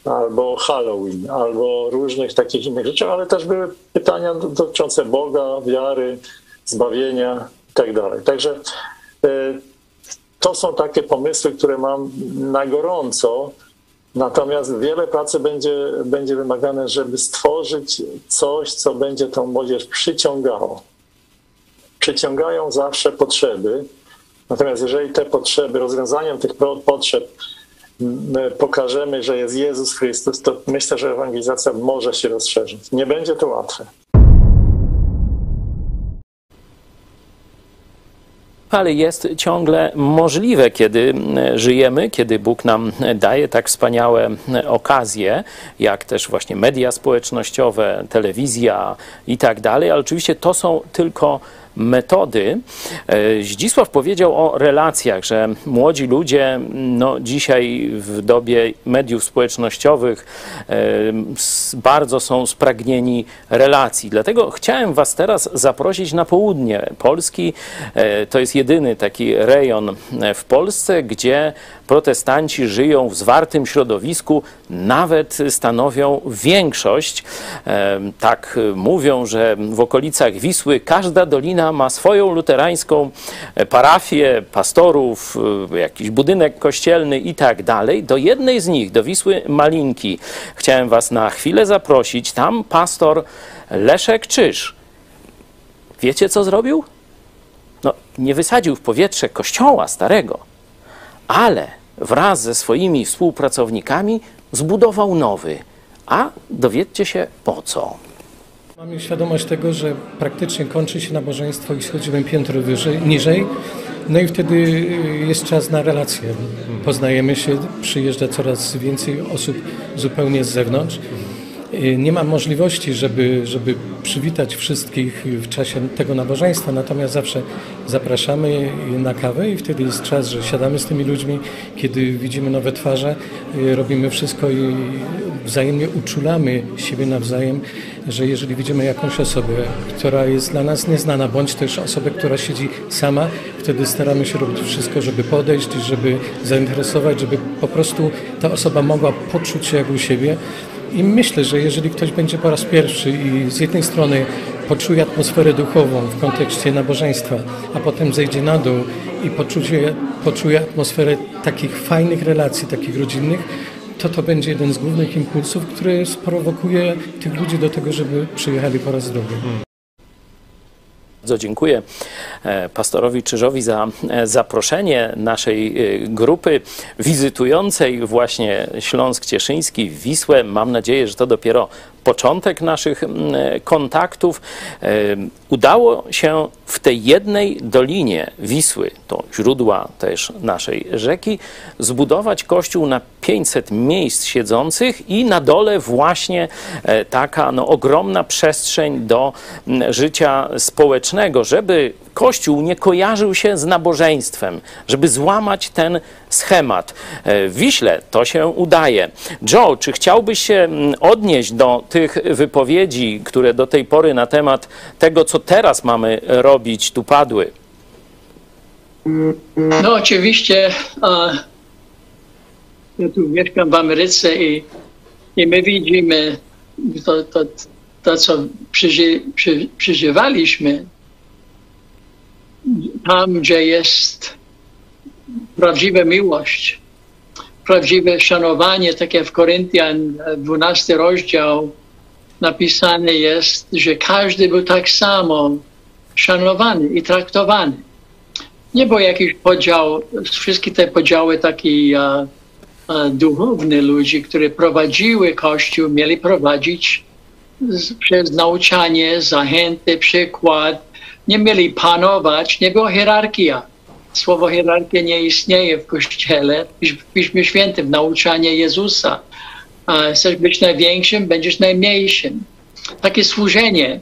Speaker 4: albo Halloween, albo różnych takich innych rzeczy, ale też były pytania dotyczące Boga, wiary, zbawienia itd. Tak Także e, to są takie pomysły, które mam na gorąco, natomiast wiele pracy będzie, będzie wymagane, żeby stworzyć coś, co będzie tą młodzież przyciągało. Przyciągają zawsze potrzeby, natomiast jeżeli te potrzeby, rozwiązaniem tych potrzeb pokażemy, że jest Jezus Chrystus, to myślę, że ewangelizacja może się rozszerzyć. Nie będzie to łatwe.
Speaker 1: Ale jest ciągle możliwe, kiedy żyjemy, kiedy Bóg nam daje tak wspaniałe okazje, jak też właśnie media społecznościowe, telewizja i tak dalej, ale oczywiście to są tylko metody. E, Zdzisław powiedział o relacjach, że młodzi ludzie no, dzisiaj w dobie mediów społecznościowych e, bardzo są spragnieni relacji. Dlatego chciałem Was teraz zaprosić na południe Polski. E, to jest jedyny taki rejon w Polsce, gdzie protestanci żyją w zwartym środowisku, nawet stanowią większość. Tak mówią, że w okolicach Wisły każda dolina ma swoją luterańską parafię, pastorów, jakiś budynek kościelny i tak dalej. Do jednej z nich, do Wisły Malinki, chciałem Was na chwilę zaprosić. Tam pastor Leszek Czyż. Wiecie, co zrobił? No, nie wysadził w powietrze kościoła starego, ale wraz ze swoimi współpracownikami zbudował nowy. A dowiedzcie się po co.
Speaker 9: Mamy świadomość tego, że praktycznie kończy się nabożeństwo i schodzimy piętro wyżej, niżej. No i wtedy jest czas na relacje. Poznajemy się, przyjeżdża coraz więcej osób zupełnie z zewnątrz. Nie ma możliwości, żeby, żeby przywitać wszystkich w czasie tego nabożeństwa, natomiast zawsze zapraszamy na kawę i wtedy jest czas, że siadamy z tymi ludźmi, kiedy widzimy nowe twarze, y, robimy wszystko i wzajemnie uczulamy siebie nawzajem, że jeżeli widzimy jakąś osobę, która jest dla nas nieznana, bądź też osobę, która siedzi sama, wtedy staramy się robić wszystko, żeby podejść, żeby zainteresować, żeby po prostu ta osoba mogła poczuć się jak u siebie. I myślę, że jeżeli ktoś będzie po raz pierwszy i z jednej strony poczuje atmosferę duchową w kontekście nabożeństwa, a potem zejdzie na dół i poczuje, poczuje atmosferę takich fajnych relacji, takich rodzinnych, to to będzie jeden z głównych impulsów, który sprowokuje tych ludzi do tego, żeby przyjechali po raz drugi.
Speaker 1: Bardzo dziękuję e, pastorowi Czyżowi za e, zaproszenie naszej e, grupy wizytującej właśnie Śląsk Cieszyński, Wisłę. Mam nadzieję, że to dopiero początek naszych mm, kontaktów. Udało się w tej jednej dolinie Wisły, to źródła też naszej rzeki, zbudować kościół na 500 miejsc siedzących i na dole właśnie taka no, ogromna przestrzeń do mm, życia społecznego, żeby Kościół nie kojarzył się z nabożeństwem, żeby złamać ten schemat. W Wiśle to się udaje. Joe, czy chciałbyś się mm, odnieść do tych wypowiedzi, które do tej pory na temat tego, co teraz mamy robić, tu padły?
Speaker 2: No oczywiście ja tu mieszkam w Ameryce i, i my widzimy to, to, to co przeży, przeżywaliśmy tam, gdzie jest prawdziwa miłość, prawdziwe szanowanie, tak jak w Koryntian 12 rozdział napisane jest, że każdy był tak samo szanowany i traktowany. Nie było jakiś podział, wszystkie te podziały taki uh, uh, duchowny ludzi, które prowadziły Kościół, mieli prowadzić z, przez nauczanie, zachęty, przykład. Nie mieli panować, nie była hierarchia. Słowo hierarchia nie istnieje w Kościele, w Piśmie Świętym, nauczanie Jezusa. Chcesz być największym, będziesz najmniejszym. Takie służenie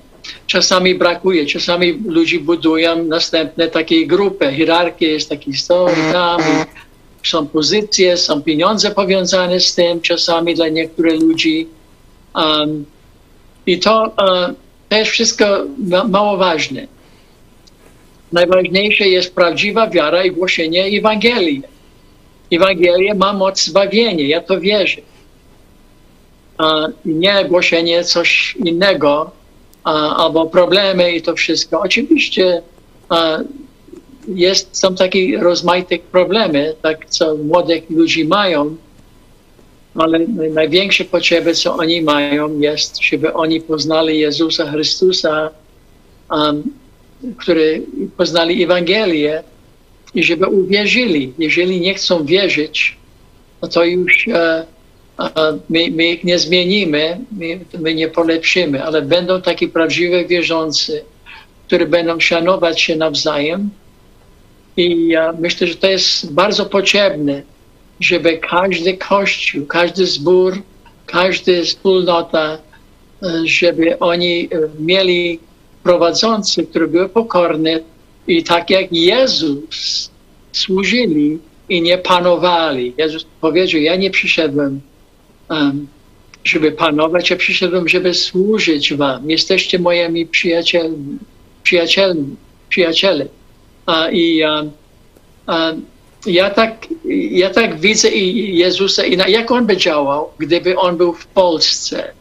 Speaker 2: czasami brakuje, czasami ludzie budują następne takie grupy, hierarchie jest taki stoi tam, są pozycje, są pieniądze powiązane z tym, czasami dla niektórych ludzi. Um, I to, to jest wszystko ma mało ważne. Najważniejsze jest prawdziwa wiara i głoszenie Ewangelii. Ewangelia ma moc zbawienia, ja to wierzę. Uh, nie głoszenie coś innego, albo problemy i to wszystko. Oczywiście jest, są takie rozmaite problemy, tak co młodych ludzi mają, ale największe potrzeby, co oni mają, jest, żeby oni poznali Jezusa Chrystusa, um, który poznali Ewangelię i żeby uwierzyli. Jeżeli nie chcą wierzyć, no to już uh, my, my ich nie zmienimy, my, my nie polepszymy, ale będą takie prawdziwe wierzący, które będą szanować się nawzajem. I ja myślę, że to jest bardzo potrzebne, żeby każdy kościół, każdy zbór, każda wspólnota, żeby oni mieli prowadzący, które były pokorne i tak jak Jezus służyli i nie panowali. Jezus powiedział, ja nie przyszedłem um, żeby panować, ja przyszedłem, żeby służyć wam. Jesteście moimi przyjacielmi, przyjacielmi, przyjaciele. A, I a, a, ja, tak, ja tak widzę i Jezusa, i na, jak On by działał, gdyby On był w Polsce.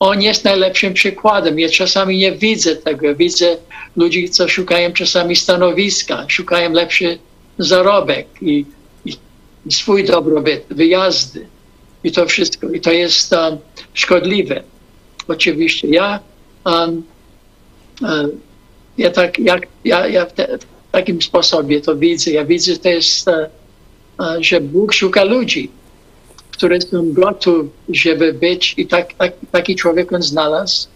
Speaker 2: On jest najlepszym przykładem. Ja czasami nie widzę tego. Widzę ludzi, co szukają czasami stanowiska, szukają lepszy zarobek i, i swój dobrobyt, wyjazdy i to wszystko. I to jest um, szkodliwe. Oczywiście. Ja, um, um, ja tak, jak, ja, ja w, te, w, takim sposobie to widzę. Ja widzę, to jest, uh, uh, że Bóg szuka ludzi, którzy są gotowi, żeby być i tak, tak, taki człowiek on znalazł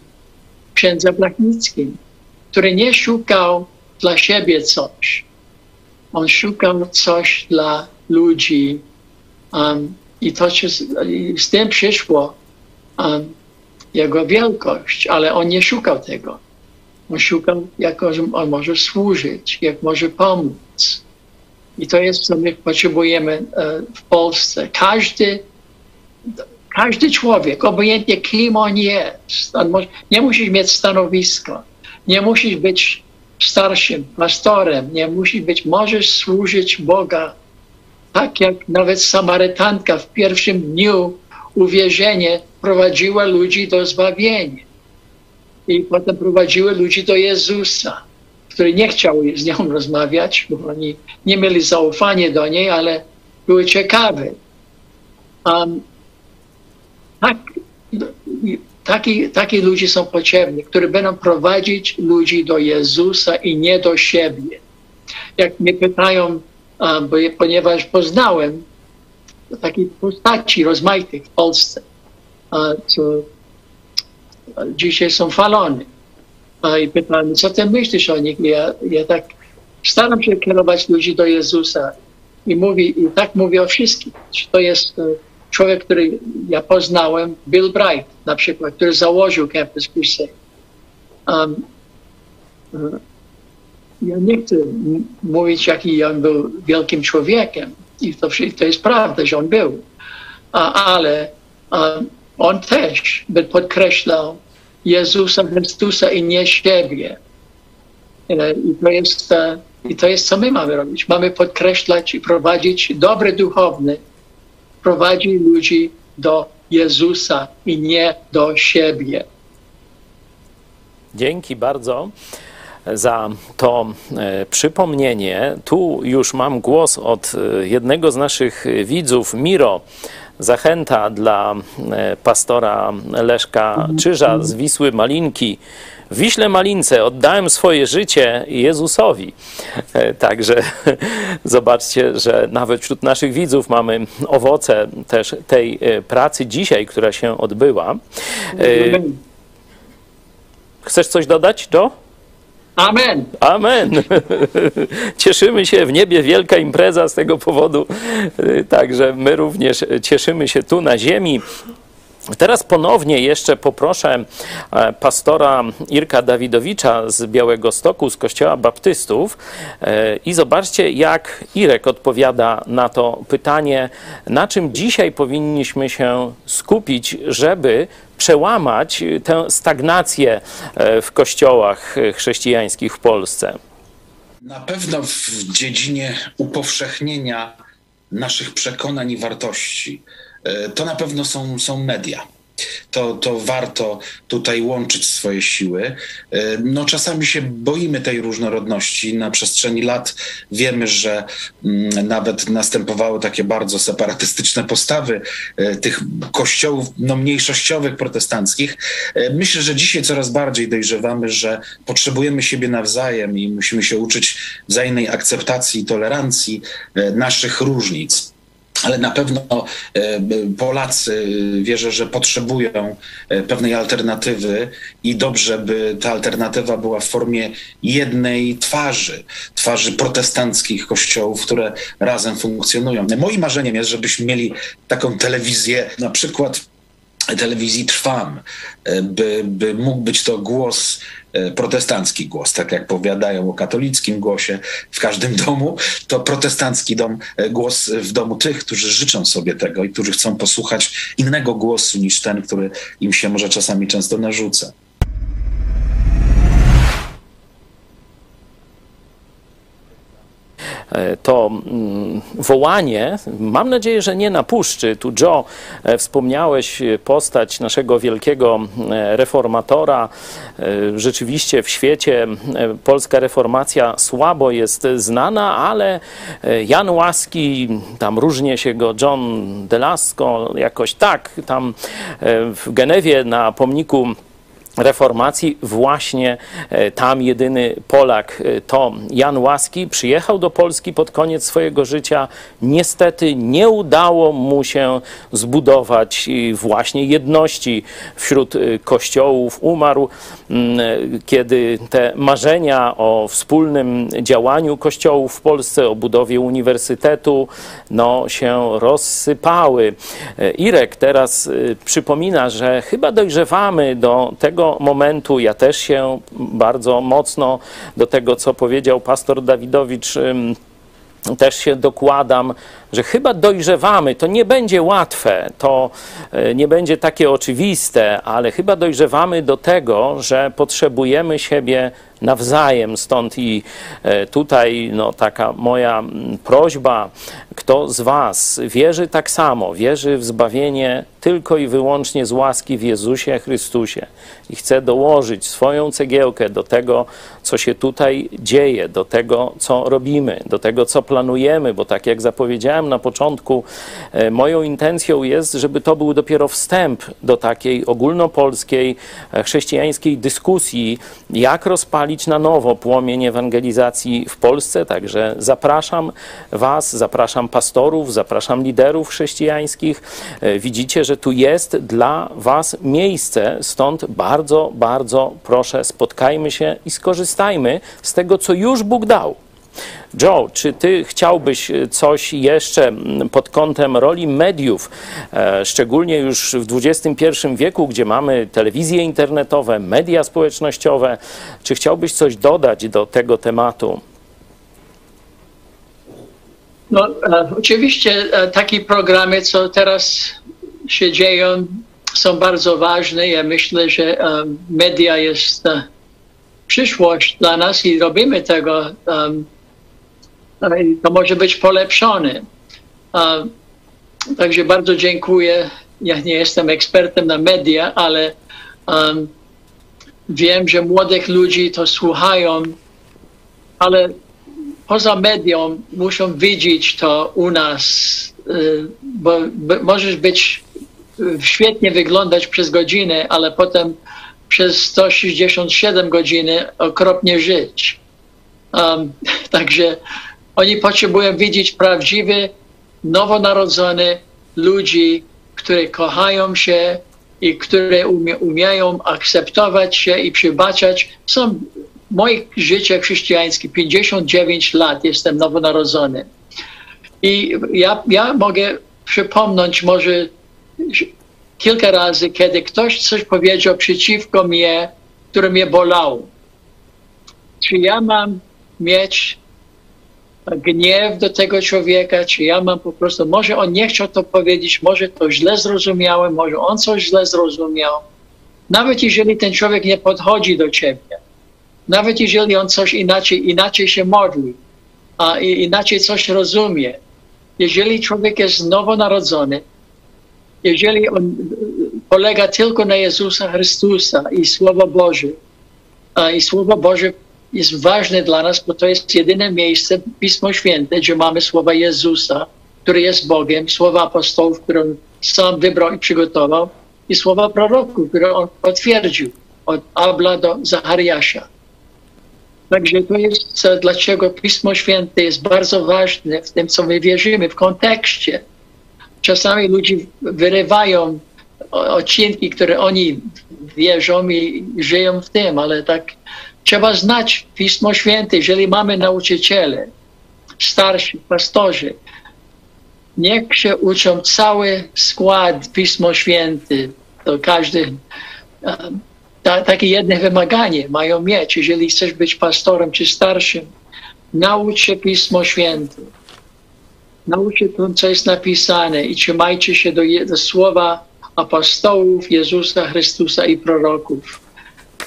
Speaker 2: w księdze Blachnickim, który nie szukał dla siebie coś. On szukał coś dla ludzi, um, i to się z tym przyszło, um, Jego wielkość, ale on nie szukał tego. On szukał, jak on może służyć, jak może pomóc. I to jest, co my potrzebujemy e, w Polsce. Każdy, każdy człowiek, obojętnie kim on jest, on może, nie musisz mieć stanowisko, nie musisz być starszym pastorem, nie musisz być, możesz służyć Boga tak jak nawet Samarytanka w pierwszym dniu uwierzenia prowadziła ludzi do zbawienia. I potem prowadziła ludzi do Jezusa, który nie chciał z nią rozmawiać, bo oni nie mieli zaufania do niej, ale były ciekawe. Um, tak, taki, taki ludzie są potrzebni, którzy będą prowadzić ludzi do Jezusa i nie do siebie. Jak mnie pytają, bo, ponieważ poznałem takiej postaci rozmaitych w Polsce, co dzisiaj są falone. I pytałem, co ty myślisz o nich? Ja, ja tak staram się kierować ludzi do Jezusa i mówi, i tak mówię o wszystkich. To jest e, człowiek, który ja poznałem, Bill Bright na przykład, który założył Campus Crusade. Um, ja nie chcę mówić, jaki on był wielkim człowiekiem. I to, to jest prawda, że on był. ale um, on też by podkreślał Jezusa Chrystusa i nie siebie. I to jest, e, i to jest co my mamy robić. Mamy podkreślać i prowadzić dobre duchowny, prowadzi ludzi do Jezusa i nie do siebie.
Speaker 1: Dzięki bardzo za to e, przypomnienie. Tu już mam głos od e, jednego z naszych widzów, Miro. Zachęta dla e, pastora Leszka Czyża z Wisły Malinki. Wiśle Malince oddałem swoje życie Jezusowi. Także zobaczcie, że nawet wśród naszych widzów mamy owoce też tej pracy dzisiaj, która się odbyła. Chcesz coś dodać, Joe?
Speaker 2: Amen.
Speaker 1: Amen. Cieszymy się w niebie, wielka impreza z tego powodu. Także my również cieszymy się tu na ziemi. Teraz ponownie jeszcze poproszę e, pastora Irka Dawidowicza z Białego Stoku, z Kościoła Baptystów e, i zobaczcie, jak Irek odpowiada na to pytanie, na czym dzisiaj powinniśmy się skupić, żeby przełamać tę stagnację e, w kościołach chrześcijańskich w Polsce?
Speaker 8: Na pewno w dziedzinie upowszechnienia naszych przekonań i wartości. E, to na pewno są, są media to, to warto tutaj łączyć swoje siły. E, no, czasami się boimy tej różnorodności. Na przestrzeni lat wiemy, że mm, nawet następowały takie bardzo separatystyczne postawy e, tych kościołów no, mniejszościowych, protestanckich. Myślę, że dzisiaj coraz bardziej dojrzewamy, że potrzebujemy siebie nawzajem i musimy się uczyć wzajemnej akceptacji i tolerancji naszych różnic ale na pewno e, Polacy wierzę, że potrzebują e, pewnej alternatywy i dobrze by ta alternatywa była w formie jednej twarzy, twarzy protestanckich kościołów, które razem funkcjonują. Moim marzeniem jest, żebyśmy mieli taką telewizję, na przykład telewizji Trwam, e, by, by mógł być to głos E, protestancki głos, tak jak powiadają o katolickim głosie w każdym domu, to protestancki dom, e, głos w domu tych, którzy życzą sobie tego i którzy chcą posłuchać innego głosu niż ten, który im się może czasami często narzuca.
Speaker 1: To mm, wołanie, mam nadzieję, że nie na puszczy. Tu Joe, e, wspomniałeś postać naszego wielkiego e, reformatora. Rzeczywiście w świecie polska reformacja słabo jest znana, ale Jan Łaski, tam różnie się go John Delasco, jakoś tak, tam w Genewie na pomniku reformacji właśnie e, tam jedyny Polak e, to Jan Łaski przyjechał do Polski pod koniec swojego życia. Niestety nie udało mu się zbudować właśnie jedności wśród e, kościołów. Umarł, kiedy te marzenia o wspólnym działaniu kościołów w Polsce, o budowie uniwersytetu, no, się rozsypały. Irek teraz przypomina, że chyba dojrzewamy do tego, momentu ja też się bardzo mocno do tego, co powiedział pastor Dawidowicz, też się dokładam, że chyba dojrzewamy. To nie będzie łatwe, to e, nie będzie takie oczywiste, ale chyba dojrzewamy do tego, że potrzebujemy siebie nawzajem. Stąd i e, tutaj no, taka moja prośba, kto z Was wierzy tak samo, wierzy w zbawienie tylko i wyłącznie z łaski w Jezusie Chrystusie i chce dołożyć swoją cegiełkę do tego, co się tutaj dzieje, do tego, co robimy, do tego, co planujemy, bo tak jak zapowiedziałem na początku, e, moją intencją jest, żeby to był dopiero wstęp do takiej ogólnopolskiej, e, chrześcijańskiej dyskusji, jak rozpalić na nowo płomień ewangelizacji w Polsce. Także zapraszam Was, zapraszam pastorów, zapraszam liderów chrześcijańskich. E, widzicie, że tu jest dla Was miejsce, stąd bardzo, bardzo proszę, spotkajmy się i skorzystajmy z tego, co już Bóg dał. Joe, czy ty chciałbyś coś jeszcze pod kątem roli mediów, e, szczególnie już w XXI wieku, gdzie mamy telewizje internetowe, media społecznościowe, czy chciałbyś coś dodać do tego tematu?
Speaker 2: No, e, oczywiście e, takie programy, co teraz się dzieją, są bardzo ważne. Ja myślę, że e, media jest e, przyszłość dla nas i robimy tego. Um, to może być polepszone. Um, także bardzo dziękuję. Ja nie jestem ekspertem na media, ale um, wiem, że młodych ludzi to słuchają, ale poza medią muszą widzieć to u nas, y, bo, bo możesz być świetnie wyglądać przez godzinę, ale potem przez 167 godziny okropnie żyć. Um, także oni potrzebują widzieć prawdziwy, nowonarodzone ludzi, które kochają się i które umie, umieją akceptować się i przebaczać. Są moje życie chrześcijańskie, 59 lat jestem nowonarodzony. I ja, ja mogę przypomnieć może kilka razy, kiedy ktoś coś powiedział przeciwko mnie, które mnie bolało. Czy ja mam mieć gniew do tego człowieka, czy ja mam po prostu, może on nie chciał to powiedzieć, może to źle zrozumiałem, może on coś źle zrozumiał. Nawet jeżeli ten człowiek nie podchodzi do ciebie, nawet jeżeli on coś inaczej, inaczej się modli, a inaczej coś rozumie, jeżeli człowiek jest nowonarodzony, jeżeli on polega tylko na Jezusa Chrystusa i Słowo Boże, i Słowo Boże jest ważne dla nas, bo to jest jedyne miejsce, Pismo Święte, gdzie mamy słowa Jezusa, który jest Bogiem, słowa apostołów, które on sam wybrał i przygotował, i słowa proroków, które on potwierdził od Abla do Zachariasza. Także to jest, dlaczego Pismo Święte jest bardzo ważne w tym, co my wierzymy, w kontekście czasami ludzie wyrywają odcinki, które oni wierzą i żyją w tym, ale tak trzeba znać Pismo Święte. Jeżeli mamy nauczyciele, starsi, pastorzy, niech się uczą cały skład Pismo Święte. To każdy ta, takie jedno wymaganie mają mieć. Jeżeli chcesz być pastorem czy starszym, naucz się Pismo Święte nauczcie to, co jest napisane i trzymajcie się do, do słowa apostołów Jezusa Chrystusa i proroków.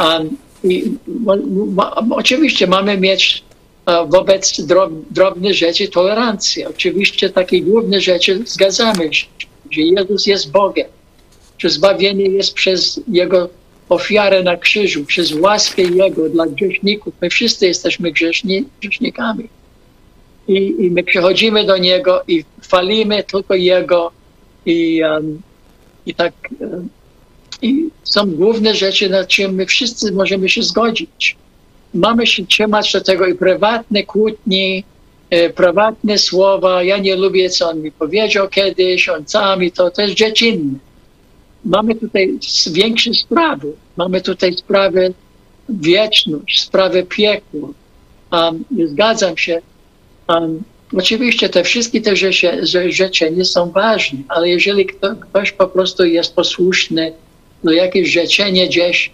Speaker 2: Um, i, oczywiście mamy mieć uh, wobec drob, drobnych rzeczy tolerancję. Oczywiście takie główne rzeczy zgadzamy się, że Jezus jest Bogiem, że zbawienie jest przez Jego ofiarę na krzyżu, przez łaskę Jego dla grzeszników. My wszyscy jesteśmy grzeszni, grzesznikami i, i my przychodzimy do Niego i chwalimy tylko Jego i, um, i tak um, I są główne rzeczy, nad czym my wszyscy możemy się zgodzić. Mamy się trzymać do tego i prywatne kłótnie, e, prywatne słowa. Ja nie lubię, co on mi powiedział kiedyś, on sam i to, to jest rzecz inna. Mamy tutaj większe sprawy. Mamy tutaj sprawę wieczność, sprawę piekła. Um, zgadzam się. Um, oczywiście te wszystkie te rzeczy, rzeczy nie są ważne, ale jeżeli kto, ktoś po prostu jest posłuszny do jakieś życzenie gdzieś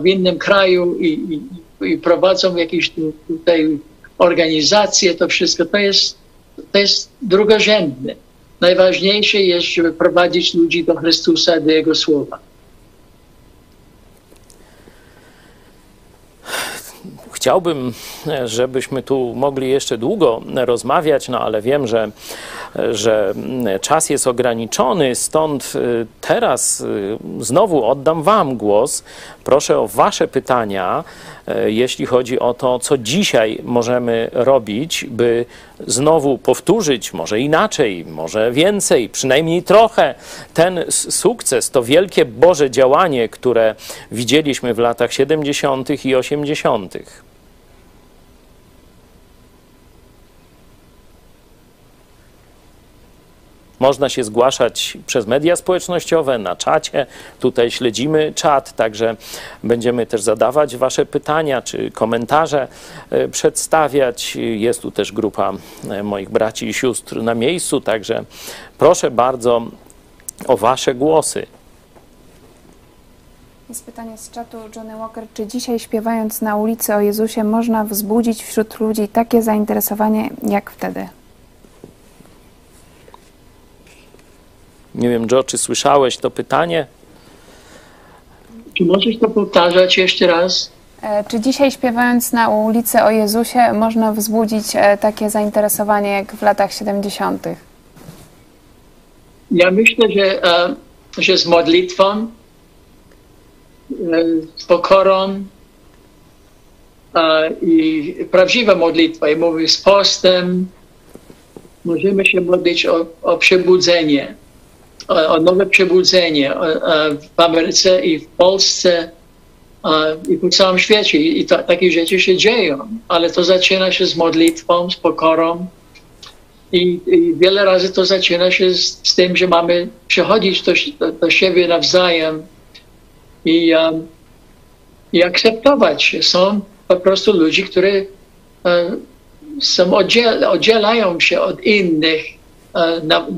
Speaker 2: w innym kraju i, i, i prowadzą jakieś tutaj organizacje, to wszystko to jest, to jest drugorzędne. Najważniejsze jest, żeby prowadzić ludzi do Chrystusa, do Jego Słowa.
Speaker 1: Chciałbym, żebyśmy tu mogli jeszcze długo rozmawiać, no ale wiem, że, że czas jest ograniczony, stąd y, teraz y, znowu oddam Wam głos. Proszę o Wasze pytania, y, jeśli chodzi o to, co dzisiaj możemy robić, by znowu powtórzyć, może inaczej, może więcej, przynajmniej trochę, ten sukces, to wielkie Boże działanie, które widzieliśmy w latach 70. i 80. Można się zgłaszać przez media społecznościowe, na czacie. Tutaj śledzimy czat, także będziemy też zadawać Wasze pytania czy komentarze e, przedstawiać. Jest tu też grupa e, moich braci i sióstr na miejscu, także proszę bardzo o Wasze głosy.
Speaker 10: Jest pytanie z czatu Johnny Walker. Czy dzisiaj śpiewając na ulicy o Jezusie można wzbudzić wśród ludzi takie zainteresowanie jak wtedy?
Speaker 1: Nie wiem, Joe, czy słyszałeś to pytanie?
Speaker 2: Czy możesz to powtarzać jeszcze raz?
Speaker 10: E, czy dzisiaj śpiewając na ulicy o Jezusie można wzbudzić e, takie zainteresowanie jak w latach 70.?
Speaker 2: Ja myślę, że, e, że z modlitwą, z pokorą i prawdziwa modlitwa, i mówię z postem, możemy się modlić o, o przebudzenie o, nowe przebudzenie w Ameryce i w Polsce i po całym świecie. I to, takie rzeczy się dzieją, ale to zaczyna się z modlitwą, z pokorą. I, i wiele razy to zaczyna się z, z tym, że mamy przechodzić do, do, do siebie nawzajem i, um, i akceptować się. Są po prostu ludzie, którzy um, są oddziel, oddzielają się od innych E,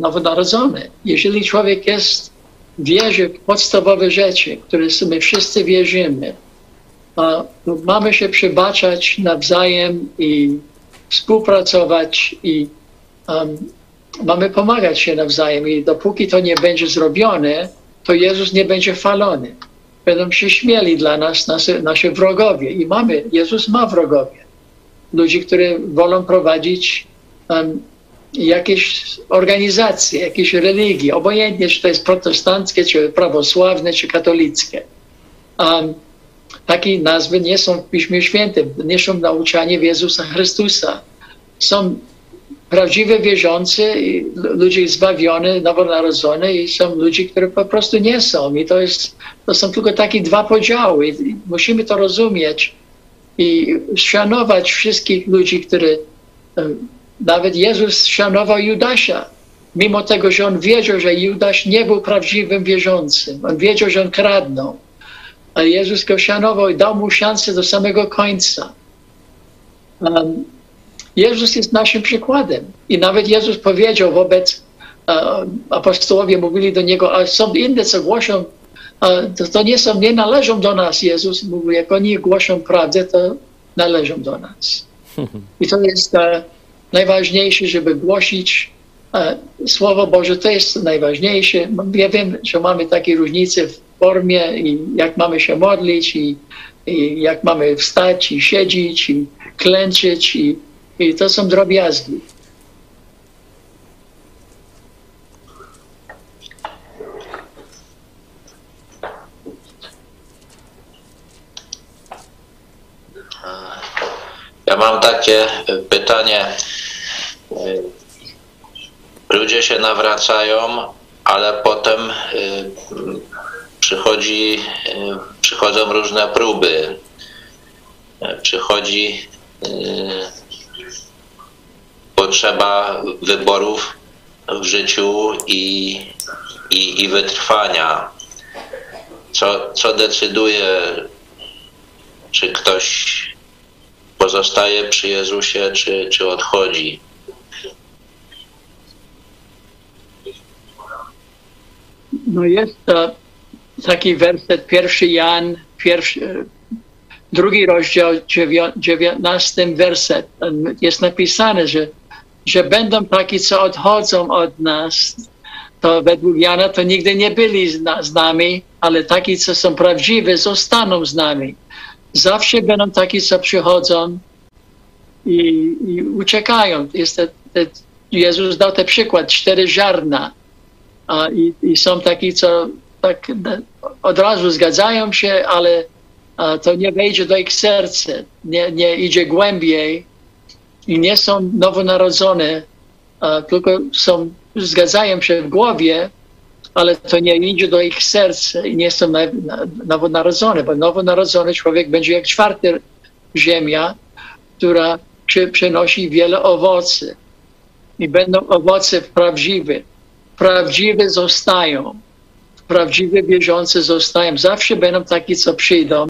Speaker 2: nowonarodzony. Jeżeli człowiek jest, wierzy w podstawowe rzeczy, które my wszyscy wierzymy, to mamy się przebaczać nawzajem i współpracować i um, mamy pomagać się nawzajem. I dopóki to nie będzie zrobione, to Jezus nie będzie chwalony. Będą się śmieli dla nas nasze wrogowie. I mamy, Jezus ma wrogowie. Ludzi, którzy wolą prowadzić um, jakieś organizacje, jakieś religie, obojętnie czy to jest protestanckie, czy prawosławne, czy katolickie. Um, takie nazwy nie są w Piśmie Świętym, nie są nauczanie w Jezusa Chrystusa. Są prawdziwe wierzący, ludzie zbawione, nowonarodzone i są ludzie, którzy po prostu nie są. I to, jest, to są tylko takie dwa podziały. I musimy to rozumieć i szanować wszystkich ludzi, którzy nawet Jezus szanował Judasia, mimo tego, że on wiedział, że Judasz nie był prawdziwym wierzącym. On wiedział, że on kradnął. A Jezus go szanował i dał mu szansę do samego końca. Um, Jezus jest naszym przykładem. I nawet Jezus powiedział wobec um, apostołowie, mówili do niego, a są inne, co głoszą, to, to, nie są, nie należą do nas. Jezus mówił, jak oni głoszą prawdę, to należą do nas. I to jest najważniejsze, żeby głosić e, Słowo Boże. To jest najważniejsze. Ja wiem, że mamy takie różnice w formie i jak mamy się modlić i, i jak mamy wstać i siedzieć i klęczyć i, i to są drobiazgi.
Speaker 6: Ja mam takie pytanie. Ludzie się nawracają, ale potem y, przychodzi, e, przychodzą różne próby, przychodzi e, potrzeba wyborów w życiu i, i, i wytrwania. Co, co decyduje, czy ktoś pozostaje przy Jezusie, czy, czy odchodzi.
Speaker 2: No jest to taki werset, pierwszy Jan, pierwszy, drugi rozdział, dziewiętnasty werset. Jest napisane, że, że będą taki, co odchodzą od nas. To według Jana to nigdy nie byli z, nami, ale taki, co są prawdziwi, zostaną z nami. Zawsze będą taki, co przychodzą i, i uciekają. Jest te, te, Jezus dał ten przykład, cztery ziarna. A, i, I są taki, co tak od razu zgadzają się, ale a, to nie wejdzie do ich serca, nie, nie idzie głębiej i nie są nowonarodzone, a, tylko są, zgadzają się w głowie, ale to nie idzie do ich serca i nie są nowonarodzone, bo nowonarodzony człowiek będzie jak czwarty ziemia, która przy, przynosi wiele owocy i będą owoce prawdziwe. Prawdziwe zostają, prawdziwe wierzące zostają. Zawsze będą taki, co przyjdą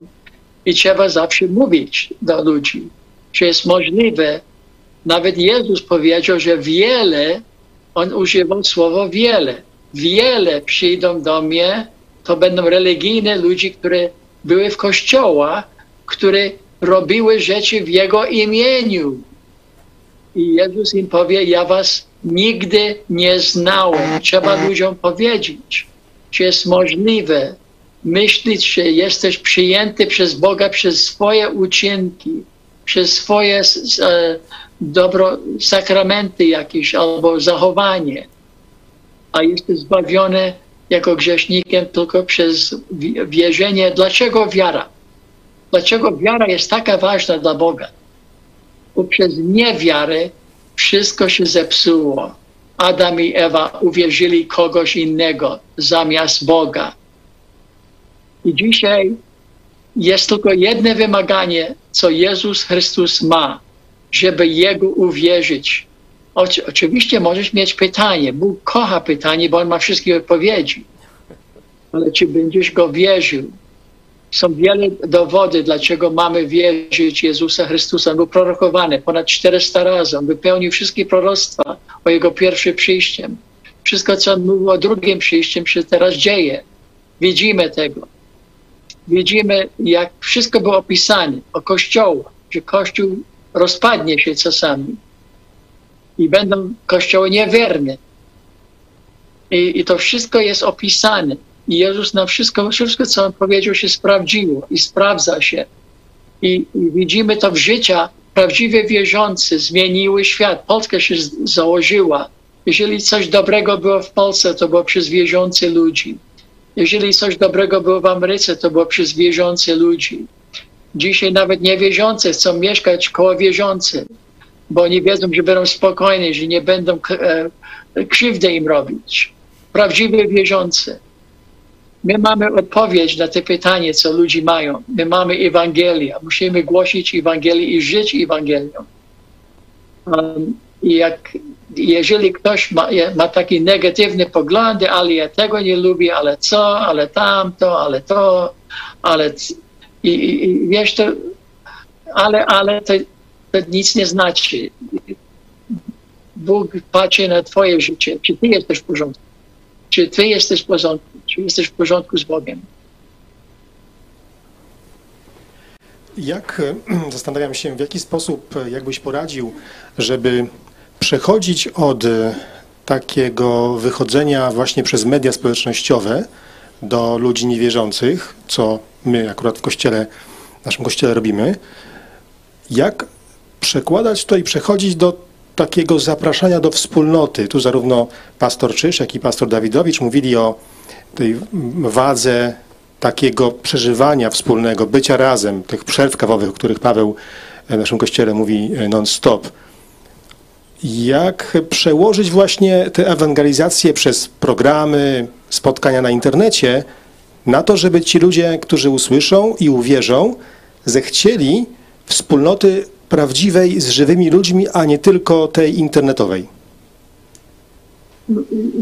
Speaker 2: i trzeba zawsze mówić do ludzi, że jest możliwe. Nawet Jezus powiedział, że wiele, on używał słowa wiele. Wiele przyjdą do mnie, to będą religijne ludzie, które były w kościołach, które robiły rzeczy w Jego imieniu. I Jezus im powie, ja was nigdy nie znałem. Trzeba ludziom powiedzieć, czy jest możliwe myśleć, że jesteś przyjęty przez Boga przez swoje uczynki, przez swoje e, dobro, sakramenty jakieś albo zachowanie, a jesteś zbawiony jako grzesznikiem tylko przez wierzenie. Dlaczego wiara? Dlaczego wiara jest taka ważna dla Boga? Bo przez niewiarę wszystko się zepsuło. Adam i Ewa uwierzyli kogoś innego zamiast Boga. I dzisiaj jest tylko jedno wymaganie, co Jezus Chrystus ma, żeby Jego uwierzyć. Oczywiście możesz mieć pytanie. Bóg kocha pytanie, bo On ma wszystkie odpowiedzi. Ale czy będziesz Go wierzył? Są wiele dowody, dlaczego mamy wierzyć Jezusa Chrystusa. On był prorokowany ponad 400 razy. On wypełnił wszystkie proroctwa o Jego pierwszym przyjściem. Wszystko, co on mówił o drugim przyjściem, się teraz dzieje. Widzimy tego. Widzimy, jak wszystko było opisane o Kościołach, że Kościół rozpadnie się czasami i będą kościoły niewierne. I, I to wszystko jest opisane. I Jezus na wszystko, wszystko, co On powiedział, się sprawdziło i sprawdza się. I, i widzimy to w życiu. Prawdziwie wierzący zmieniły świat. Polska się założyła. Jeżeli coś dobrego było w Polsce, to było przez wierzących ludzi. Jeżeli coś dobrego było w Ameryce, to było przez wierzących ludzi. Dzisiaj nawet niewierzący chcą mieszkać koło wierzących, bo oni wiedzą, że będą spokojni, że nie będą e, krzywdy im robić. Prawdziwe wierzący. My mamy odpowiedź na te pytanie, co ludzie mają. My mamy Ewangelię. Musimy głosić Ewangelię i żyć Ewangelią. Um, jak, jeżeli ktoś ma, ma takie negatywne poglądy, ale ja tego nie lubię, ale co, ale tamto, ale to, ale i, i, i wiesz to, ale, ale to, to nic nie znaczy. Bóg patrzy na twoje życie, czy ty jesteś w porządku, czy ty jesteś w porządku czy jesteś w porządku z Bogiem.
Speaker 5: Jak, zastanawiam się, w jaki sposób jakbyś poradził, żeby przechodzić od takiego wychodzenia właśnie przez media społecznościowe do ludzi niewierzących, co my akurat w kościele, w naszym kościele robimy, jak przekładać to i przechodzić do takiego zapraszania do wspólnoty. Tu zarówno pastor Czysz, jak i pastor Dawidowicz mówili o tej wadze takiego przeżywania wspólnego, bycia razem, tych przerw kawowych, o których Paweł w naszym kościele mówi e, non-stop. Jak przełożyć właśnie tę ewangelizację przez programy, spotkania na internecie na to, żeby ci ludzie, którzy usłyszą i uwierzą, zechcieli wspólnoty prawdziwej z żywymi ludźmi, a nie tylko tej internetowej.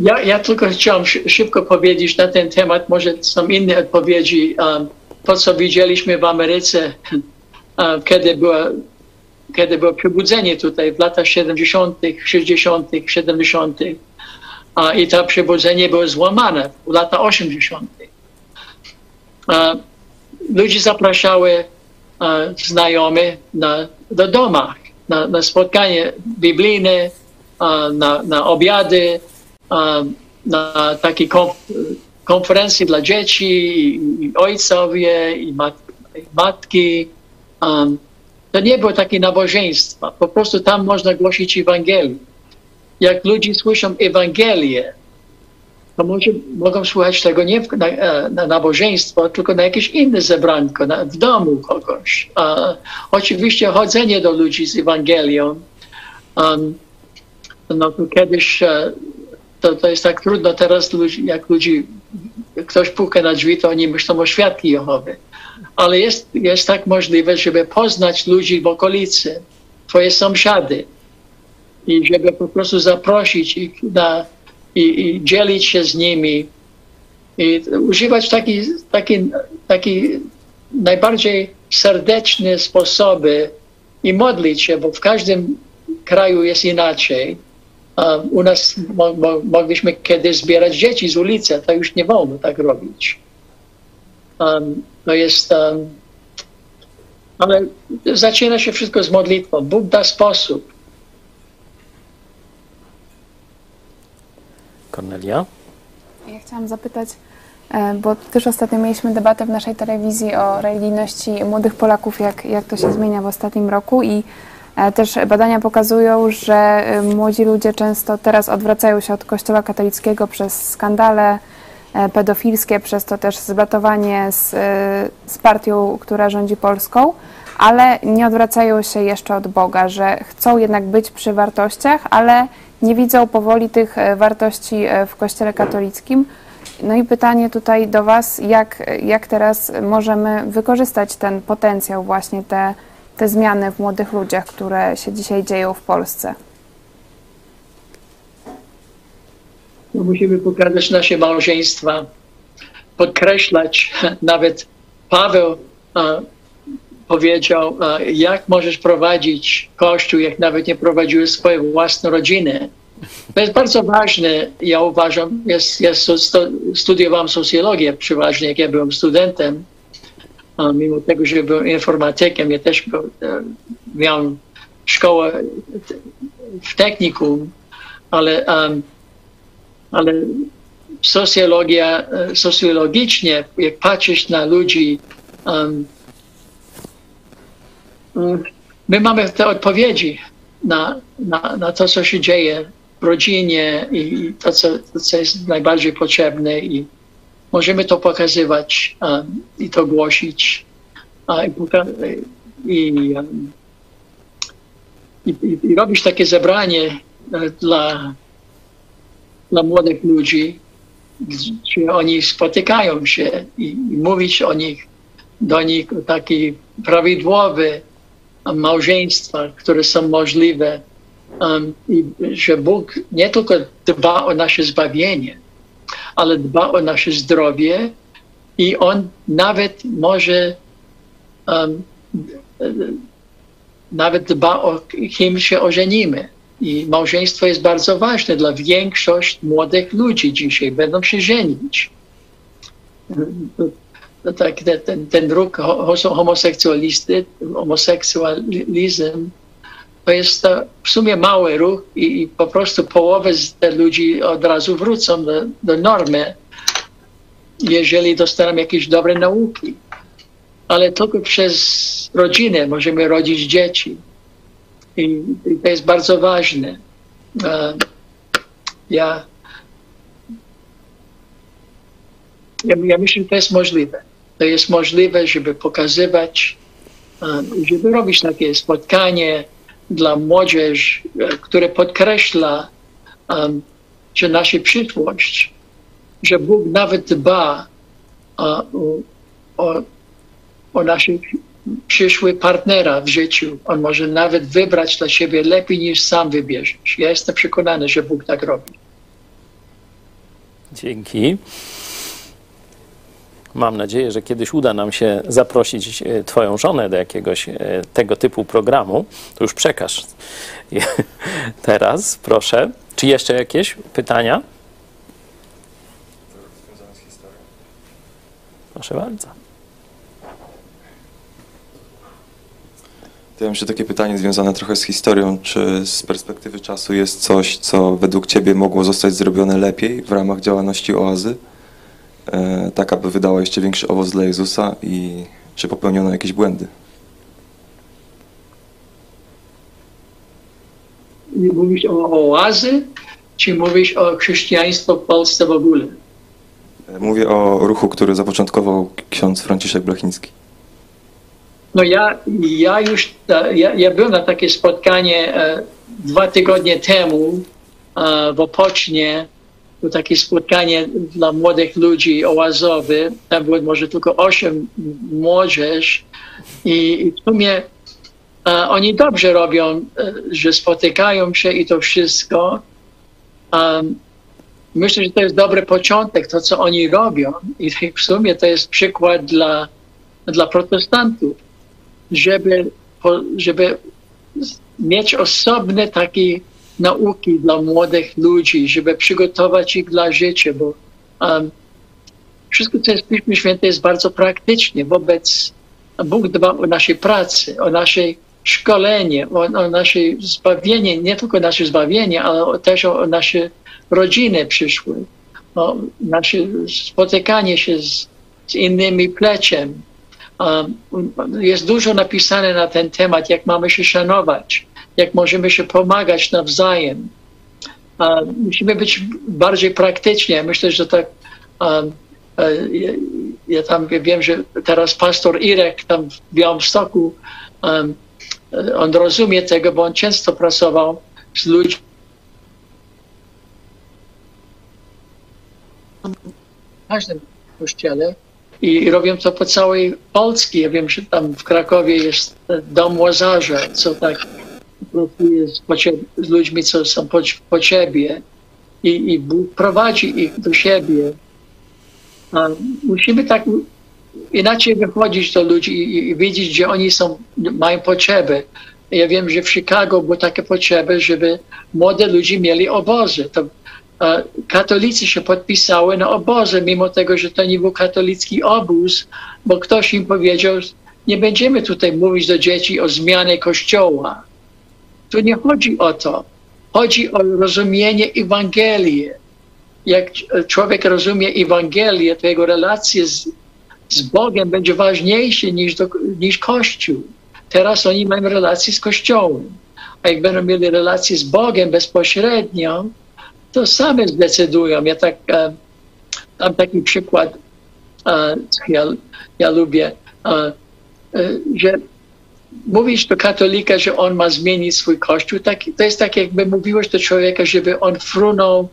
Speaker 2: Ja, ja tylko chciałem szybko powiedzieć na ten temat, może są inne odpowiedzi. To, co widzieliśmy w Ameryce, kiedy, było, kiedy było przebudzenie tutaj w latach 70., 60., 70. Uh, i to przebudzenie było złamane w latach 80. Uh, ludzie zapraszały znajomych na, do domach, na, na spotkanie biblijne, na, na obiady, na takie konferencje dla dzieci, i ojcowie, i, mat, i matki. To nie było takie nabożeństwa. Po prostu tam można głosić Ewangelię. Jak ludzie słyszą Ewangelię, to może, mogą słuchać tego nie na, e, na nabożeństwo, tylko na jakieś inne zebranko, na, w domu kogoś. Uh, oczywiście chodzenie do ludzi z Ewangelią. Um, no kiedyś uh, to, to jest tak trudno teraz, ludzi, jak ludzi, ktoś puka na drzwi, to oni myślą o świadki Jehowy. Ale jest, jest tak możliwe, żeby poznać ludzi w okolicy, twoje sąsiady i żeby po prostu zaprosić ich na, i, i dzielić się z nimi i używać taki, taki, taki najbardziej serdeczne sposoby i modlić się, bo w każdym kraju jest inaczej u nas mo, mo, mogliśmy kiedyś zbierać dzieci z ulicy, to już nie wolno tak robić. Um, to jest. Um, ale zaczyna się wszystko z modlitwą. Bóg da sposób.
Speaker 1: Kornelia?
Speaker 10: Ja chciałam zapytać, e, bo też ostatnio mieliśmy debatę w naszej telewizji o religijności młodych Polaków, jak, jak to się zmienia w ostatnim roku i E, też badania pokazują, że y, młodzi ludzie często teraz odwracają się od Kościoła katolickiego przez skandale e, pedofilskie, przez to też zbatowanie z, z partią, która rządzi Polską, ale nie odwracają się jeszcze od Boga, że chcą jednak być przy wartościach, ale nie widzą powoli tych e, wartości w Kościele katolickim. No i pytanie tutaj do Was, jak, jak teraz możemy wykorzystać ten potencjał, właśnie te te zmiany w młodych ludziach, które się dzisiaj dzieją w Polsce?
Speaker 2: No, musimy pokazać nasze małżeństwa, podkreślać. Nawet Paweł powiedział, a, jak możesz prowadzić Kościół, jak nawet nie prowadziłeś swojej własnej rodziny. To jest bardzo ważne, ja uważam, jest, jest, studiowałem socjologię przeważnie, jak ja byłem studentem mimo tego, że byłem informatykiem, ja też był, e, miałem szkołę w technikum, ale, ale socjologia, e, socjologicznie, jak patrzysz na ludzi, my mamy te odpowiedzi na, na, na to, co się dzieje w rodzinie i to, co, co jest najbardziej potrzebne i możemy to pokazywać um, i to głosić i, i, i, i, robić takie zebranie e, dla, dla młodych ludzi, gdzie oni spotykają się i, i mówić o nich, do nich taki prawidłowy małżeństwa, które są możliwe. Um, I że Bóg nie tylko dba o nasze zbawienie, ale dba o nasze zdrowie i on nawet może um, nawet dba o kim się ożenimy. I małżeństwo jest bardzo ważne dla większości młodych ludzi dzisiaj. Będą się żenić. Tak, ten, ten ruch homoseksualisty, homoseksualizm to jest w sumie mały ruch i, i po prostu połowę z tych ludzi od razu wrócą do, do normy, jeżeli dostaną jakieś dobre nauki. Ale tylko przez rodzinę możemy rodzić dzieci. I, i to jest bardzo ważne. Ja, ja, ja myślę, że to jest możliwe. To jest możliwe, żeby pokazywać, żeby robić takie spotkanie, dla młodzieży, e, które podkreśla, um, że nasza przyszłość, że Bóg nawet dba o, o, o naszych przyszły partnera w życiu. On może nawet wybrać dla siebie lepiej niż sam wybierzesz. Ja jestem przekonany, że Bóg tak robi.
Speaker 1: Dzięki. Mam nadzieję, że kiedyś uda nam się zaprosić e, Twoją żonę do jakiegoś e, tego typu programu. To już przekaż. Teraz proszę. Czy jeszcze jakieś pytania? Proszę bardzo.
Speaker 11: To ja mam takie pytanie związane trochę z historią. Czy z perspektywy czasu jest coś, co według Ciebie mogło zostać zrobione lepiej w ramach działalności oazy? E, tak, aby wydała jeszcze większy owoc dla Jezusa i czy popełniono jakieś błędy?
Speaker 2: Mówisz o oazy, czy mówisz o chrześcijaństwo w Polsce w ogóle?
Speaker 11: E, Mówię o ruchu, który zapoczątkował ksiądz Franciszek Blachnicki.
Speaker 2: No ja, ja już, ja, ja byłem na takie spotkanie e, dwa tygodnie temu w Opocznie, to takie spotkanie dla młodych ludzi oazowe. Tam było może tylko osiem młodzież i, w sumie e, oni dobrze robią, e, że spotykają się i to wszystko. Um, myślę, że to jest dobry początek, to co oni robią i w sumie to jest przykład dla, dla protestantów, żeby, żeby mieć osobne takie nauki dla młodych ludzi, żeby przygotować ich dla życia, bo um, wszystko, co jest w Piśmie Święte, jest bardzo praktycznie wobec Bóg dba o naszej pracy, o nasze szkolenie, o, o nasze zbawienie, nie tylko nasze zbawienie, ale też o, o nasze rodziny przyszłe, o nasze spotykanie się z, z innymi pleciem. Um, jest dużo napisane na ten temat, jak mamy się szanować, jak możemy się pomagać nawzajem. Um, musimy być bardziej praktyczni. Ja Myślę, że tak. Um, e, ja, ja tam wiem, że teraz pastor Irek tam w Białymstoku, on rozumie tego, bo on często pracował z ludźmi. W każdym kościele i robią to po całej Polsce. Ja wiem, że tam w Krakowie jest dom Łazarza, co tak pracuje z, z ludźmi, co są po, po ciebie i, i Bóg prowadzi ich do siebie. A musimy tak inaczej wychodzić do ludzi i, i wiedzieć, gdzie oni są, mają potrzeby. Ja wiem, że w Chicago były takie potrzeby, żeby młode ludzie mieli obozy. To e, katolicy się podpisały na obozy, mimo tego, że to nie był katolicki obóz, bo ktoś im powiedział, nie będziemy tutaj mówić do dzieci o zmianie kościoła. Tu nie chodzi o to. Chodzi o rozumienie Ewangelii. Jak człowiek rozumie Ewangelię, to jego relacje z, z Bogiem będzie ważniejsze niż, do, niż Kościół. Teraz oni mają relacje z Kościołem. A jak będą mieli relacje z Bogiem bezpośrednio, to same zdecydują. Ja tak, e, mam taki przykład, e, ja, ja lubię, e, e, że mówisz do katolika, że on ma zmienić swój kościół, tak, to jest tak, jakby mówiłeś do człowieka, żeby on frunął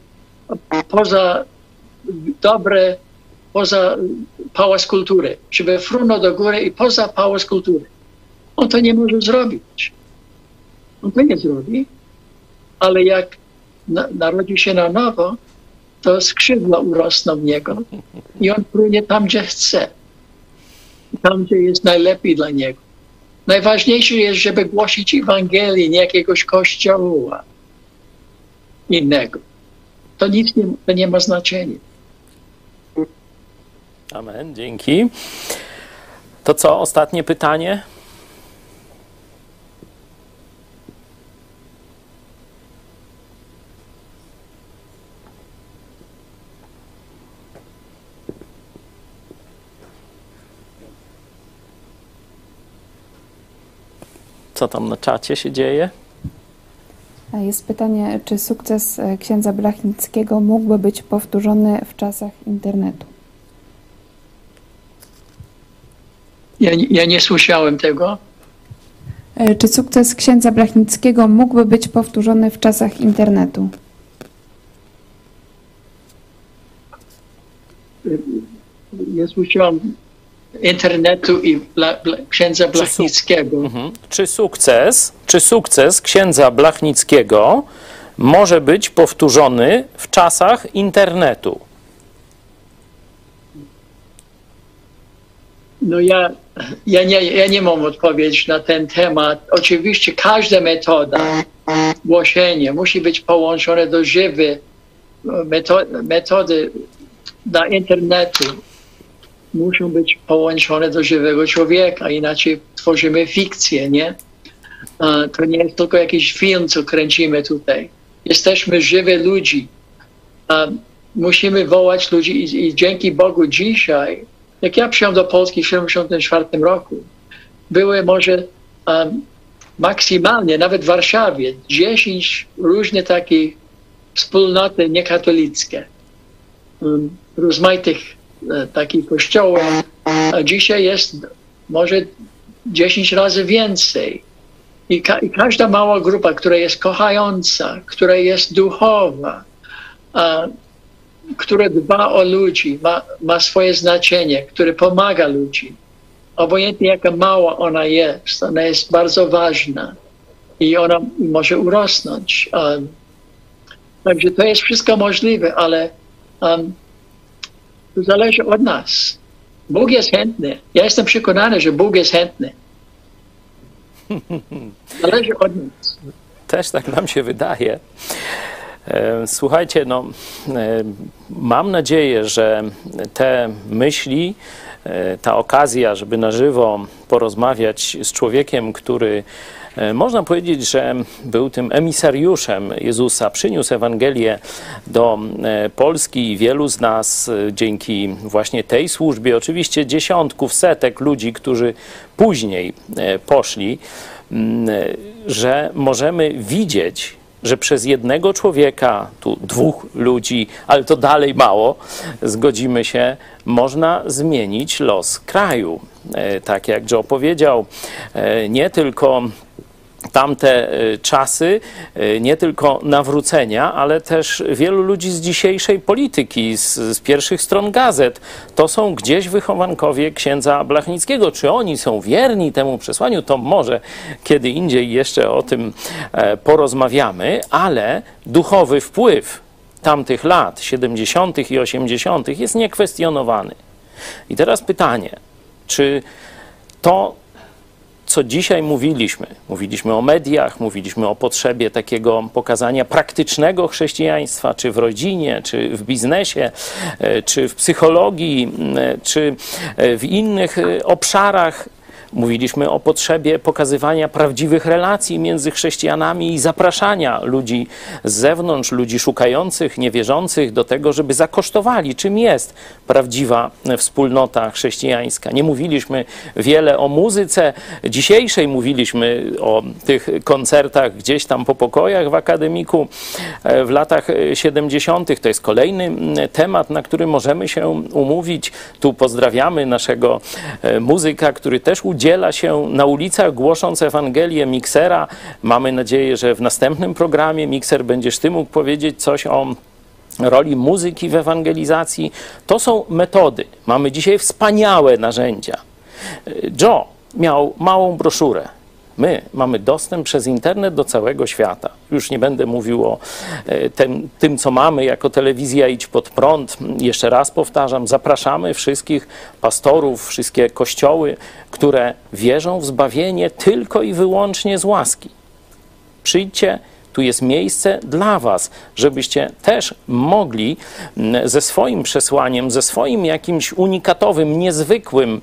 Speaker 2: poza dobre, poza pałac kultury, żeby frunął do góry i poza pałac kultury. On to nie może zrobić. On to nie zrobi, ale jak na, narodzi się na nowo, to skrzydła urosną w niego i on płynie tam, gdzie chce. Tam, gdzie jest najlepiej dla niego. Najważniejsze jest, żeby głosić Ewangelię, nie jakiegoś kościoła innego. To nic nie, to nie ma znaczenia.
Speaker 1: Amen, dzięki. To co, ostatnie pytanie? Co tam na czacie się dzieje?
Speaker 10: Jest pytanie, czy sukces e, księdza Blachnickiego mógłby być powtórzony w czasach internetu?
Speaker 2: Ja, nie- ja nie słyszałem tego.
Speaker 10: E, Czy sukces księdza Blachnickiego mógłby być powtórzony w czasach internetu?
Speaker 2: Ja ja słucham internetu i bla, bla, księdza Blachnickiego.
Speaker 1: Mhm. Czy sukces, czy sukces księdza Blachnickiego może być powtórzony w czasach internetu?
Speaker 2: No ja, ja, nie, ja nie mam odpowiedzi na ten temat. Oczywiście każda metoda głoszenia musi być połączona do żywej metody, metody na internetu muszą być połączone do żywego człowieka, inaczej tworzymy fikcję, nie? To nie jest tylko jakiś film, co kręcimy tutaj. Jesteśmy żywi ludzi. Musimy wołać ludzi i, i dzięki Bogu dzisiaj, jak ja przyjechałem do Polski w 1974 roku, były może maksymalnie, nawet w Warszawie, 10 różnych takich wspólnoty niekatolickie, um, rozmaitych takich kościołów. Dzisiaj jest może 10 razy więcej. I, ka I, każda mała grupa, która jest kochająca, która jest duchowa, a, która dba o ludzi, ma, ma swoje znaczenie, które pomaga ludzi. Obojętnie jaka mała ona jest, ona jest bardzo ważna i ona może urosnąć. Um, także to jest wszystko możliwe, ale to zależy od nas. Bóg jest chętny. Ja jestem przekonany, że Bóg jest chętny. Zależy od nas.
Speaker 1: Też tak nam się wydaje. E, słuchajcie, no, e, mam nadzieję, że te myśli, e, ta okazja, żeby na żywo porozmawiać z człowiekiem, który można powiedzieć, że był tym emisariuszem Jezusa, przyniósł Ewangelię do Polski i wielu z nas dzięki właśnie tej służbie, oczywiście dziesiątków, setek ludzi, którzy później poszli, że możemy widzieć, że przez jednego człowieka, tu dwóch ludzi, ale to dalej mało, zgodzimy się, można zmienić los kraju. Tak jak Joe powiedział, nie tylko tamte czasy, nie tylko nawrócenia, ale też wielu ludzi z dzisiejszej polityki, z, z, pierwszych stron gazet, to są gdzieś wychowankowie księdza Blachnickiego. Czy oni są wierni temu przesłaniu, to może kiedy indziej jeszcze o tym porozmawiamy, ale duchowy wpływ tamtych lat, 70. i 80., jest niekwestionowany. I teraz pytanie, czy to co dzisiaj mówiliśmy. Mówiliśmy o mediach, mówiliśmy o potrzebie takiego pokazania praktycznego chrześcijaństwa, czy w rodzinie, czy w biznesie, czy w psychologii, czy w innych obszarach Mówiliśmy o potrzebie pokazywania prawdziwych relacji między chrześcijanami i zapraszania ludzi z zewnątrz, ludzi szukających, niewierzących do tego, żeby zakosztowali, czym jest prawdziwa wspólnota chrześcijańska. Nie mówiliśmy wiele o muzyce dzisiejszej, mówiliśmy o tych koncertach gdzieś tam po pokojach w akademiku w latach 70. To jest kolejny temat, na który możemy się umówić. Tu pozdrawiamy naszego muzyka, który też udzielił udziela się na ulicach, głosząc Ewangelię Miksera. Mamy nadzieję, że w następnym programie Mikser będziesz Ty mógł powiedzieć coś o roli muzyki w ewangelizacji. To są metody. Mamy dzisiaj wspaniałe narzędzia. Joe miał małą broszurę My mamy dostęp przez internet do całego świata. Już nie będę mówił o e, tym, tym, co mamy jako telewizja Idź Pod Prąd. Jeszcze raz powtarzam, zapraszamy wszystkich pastorów, wszystkie kościoły, które wierzą w zbawienie tylko i wyłącznie z łaski. Przyjdźcie, tu jest miejsce dla Was, żebyście też mogli mm, ze swoim przesłaniem, ze swoim jakimś unikatowym, niezwykłym,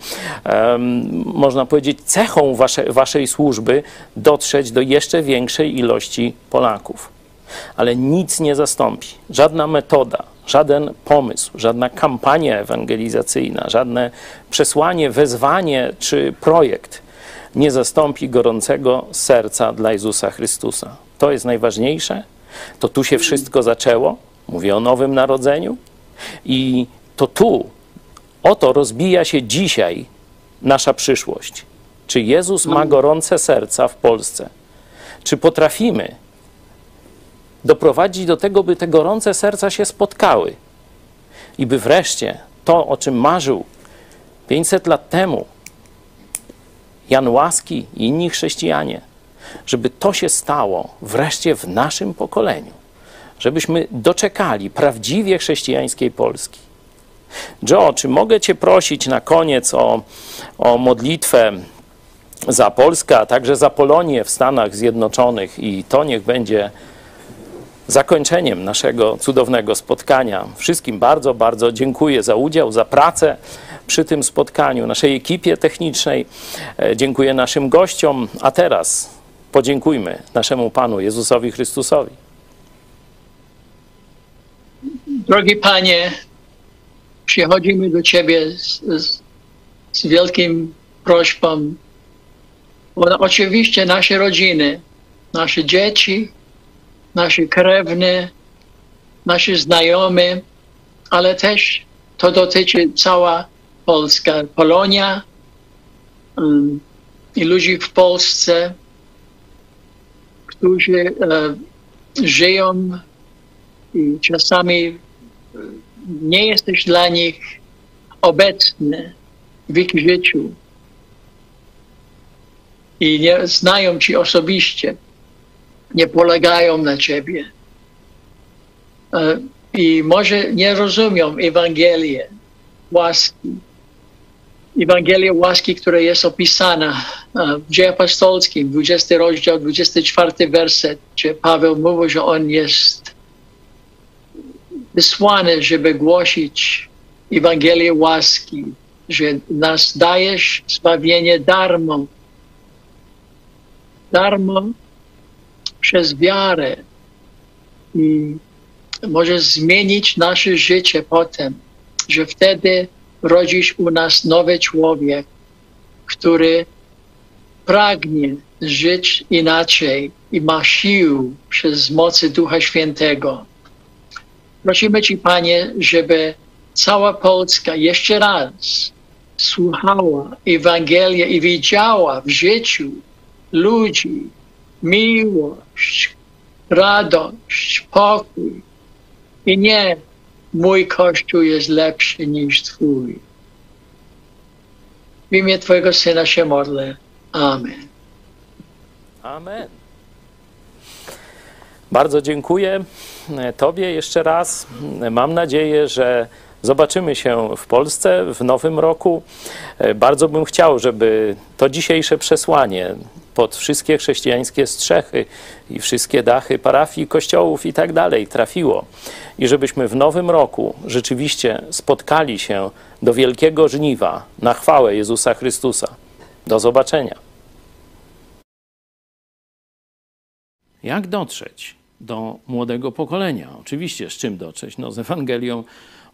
Speaker 1: można powiedzieć, cechą wasze, Waszej służby dotrzeć do jeszcze większej ilości Polaków. Ale nic nie zastąpi, żadna metoda, żaden pomysł, żadna kampania ewangelizacyjna, żadne przesłanie, wezwanie czy projekt nie zastąpi gorącego serca dla Jezusa Chrystusa. To jest najważniejsze. To tu się wszystko zaczęło. Mówię o Nowym Narodzeniu. I to tu, oto rozbija się dzisiaj nasza przyszłość. Czy Jezus ma gorące serca w Polsce? Czy potrafimy doprowadzić do tego, by te gorące serca się spotkały i by wreszcie to, o czym marzył 500 lat temu Jan Łaski i inni chrześcijanie, żeby to się stało wreszcie w naszym pokoleniu, żebyśmy doczekali prawdziwie chrześcijańskiej Polski. Joe, czy mogę Cię prosić na koniec o, o modlitwę za Polskę, a także za Polonię w Stanach Zjednoczonych i to niech będzie zakończeniem naszego cudownego spotkania. Wszystkim bardzo, bardzo dziękuję za udział, za pracę przy tym spotkaniu, naszej ekipie technicznej. E, dziękuję naszym gościom, a teraz podziękujmy naszemu Panu Jezusowi Chrystusowi.
Speaker 2: Drogi Panie, przychodzimy do Ciebie z, z, z wielkim prośbą. Bo oczywiście nasze rodziny, nasze dzieci, nasi krewni, nasi znajomi, ale też to dotyczy cała Polska, Polonia um, i ludzi w Polsce, którzy e, żyją i czasami e, nie jesteś dla nich obecny w ich życiu i nie znają Ci osobiście, nie polegają na Ciebie. E, I może nie rozumią Ewangelii łaski. Ewangelia łaski, która jest opisana e, w Dzieje Apostolskim, 20 rozdział, 24 werset, gdzie Paweł mówi, że on jest wysłany, żeby głosić Ewangelię łaski, że nas dajesz zbawienie darmo. Darmo przez wiarę i może zmienić nasze życie potem, że wtedy rodzisz u nas nowy człowiek, który pragnie żyć inaczej i ma sił przez mocy Ducha Świętego. Prosimy Ci, Panie, żeby cała Polska jeszcze raz słuchała Ewangelia i widziała w życiu ludzi miłość, radość, pokój. I nie mój Kościół jest lepszy niż Twój. W imię Twojego Syna się modlę. Amen.
Speaker 1: Amen. Bardzo dziękuję Tobie jeszcze raz. Mam nadzieję, że zobaczymy się w Polsce w nowym roku. Bardzo bym chciał, żeby to dzisiejsze przesłanie pod wszystkie chrześcijańskie strzechy i wszystkie dachy parafii, kościołów i tak dalej trafiło. I żebyśmy w nowym roku rzeczywiście spotkali się do wielkiego żniwa na chwałę Jezusa Chrystusa. Do zobaczenia. Jak dotrzeć do młodego pokolenia? Oczywiście, z czym dotrzeć? No, z Ewangelią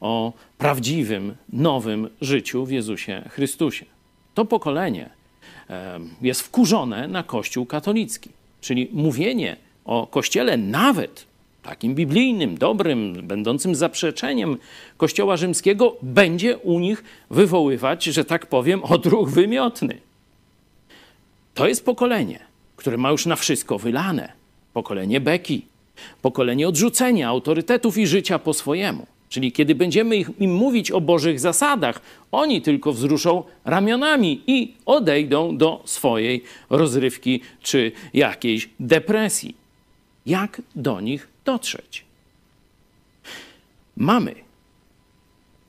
Speaker 1: o prawdziwym, nowym życiu w Jezusie Chrystusie. To pokolenie jest wkurzone na Kościół katolicki. Czyli mówienie o Kościele nawet takim biblijnym, dobrym, będącym zaprzeczeniem Kościoła rzymskiego, będzie u nich wywoływać, że tak powiem, odruch wymiotny. To jest pokolenie, które ma już na wszystko wylane. Pokolenie beki, pokolenie odrzucenia autorytetów i życia po swojemu. Czyli kiedy będziemy im mówić o Bożych zasadach, oni tylko wzruszą ramionami i odejdą do swojej rozrywki czy jakiejś depresji. Jak do nich dotrzeć? Mamy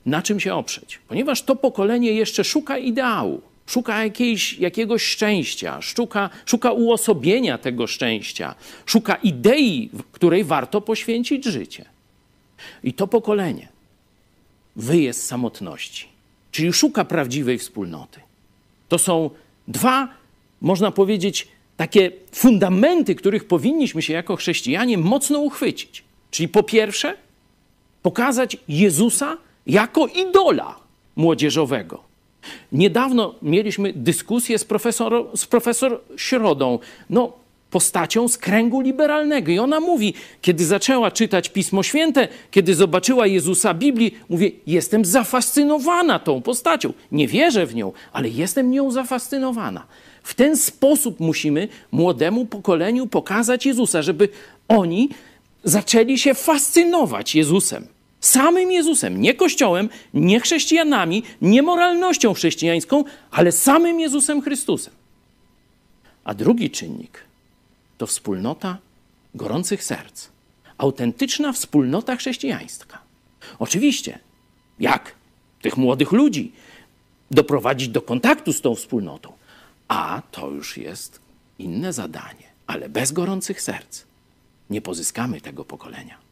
Speaker 1: na czym się oprzeć, ponieważ to pokolenie jeszcze szuka ideału, szuka jakiejś, jakiegoś szczęścia, szuka, szuka uosobienia tego szczęścia, szuka idei, której warto poświęcić życie. I to pokolenie wyje z samotności, czyli szuka prawdziwej wspólnoty. To są dwa, można powiedzieć, takie fundamenty, których powinniśmy się jako chrześcijanie mocno uchwycić. Czyli po pierwsze, pokazać Jezusa jako idola młodzieżowego. Niedawno mieliśmy dyskusję z profesor, z profesor Środą. No, postacią z kręgu liberalnego. I ona mówi, kiedy zaczęła czytać Pismo Święte, kiedy zobaczyła Jezusa Biblii, mówi: Jestem zafascynowana tą postacią. Nie wierzę w nią, ale jestem nią zafascynowana. W ten sposób musimy młodemu pokoleniu pokazać Jezusa, żeby oni zaczęli się fascynować Jezusem Samym Jezusem, nie Kościołem, nie chrześcijanami, nie moralnością chrześcijańską, ale samym Jezusem Chrystusem. A drugi czynnik to wspólnota gorących serc, autentyczna wspólnota chrześcijańska. Oczywiście, jak tych młodych ludzi doprowadzić do kontaktu z tą wspólnotą? A to już jest inne zadanie, ale bez gorących serc nie pozyskamy tego pokolenia.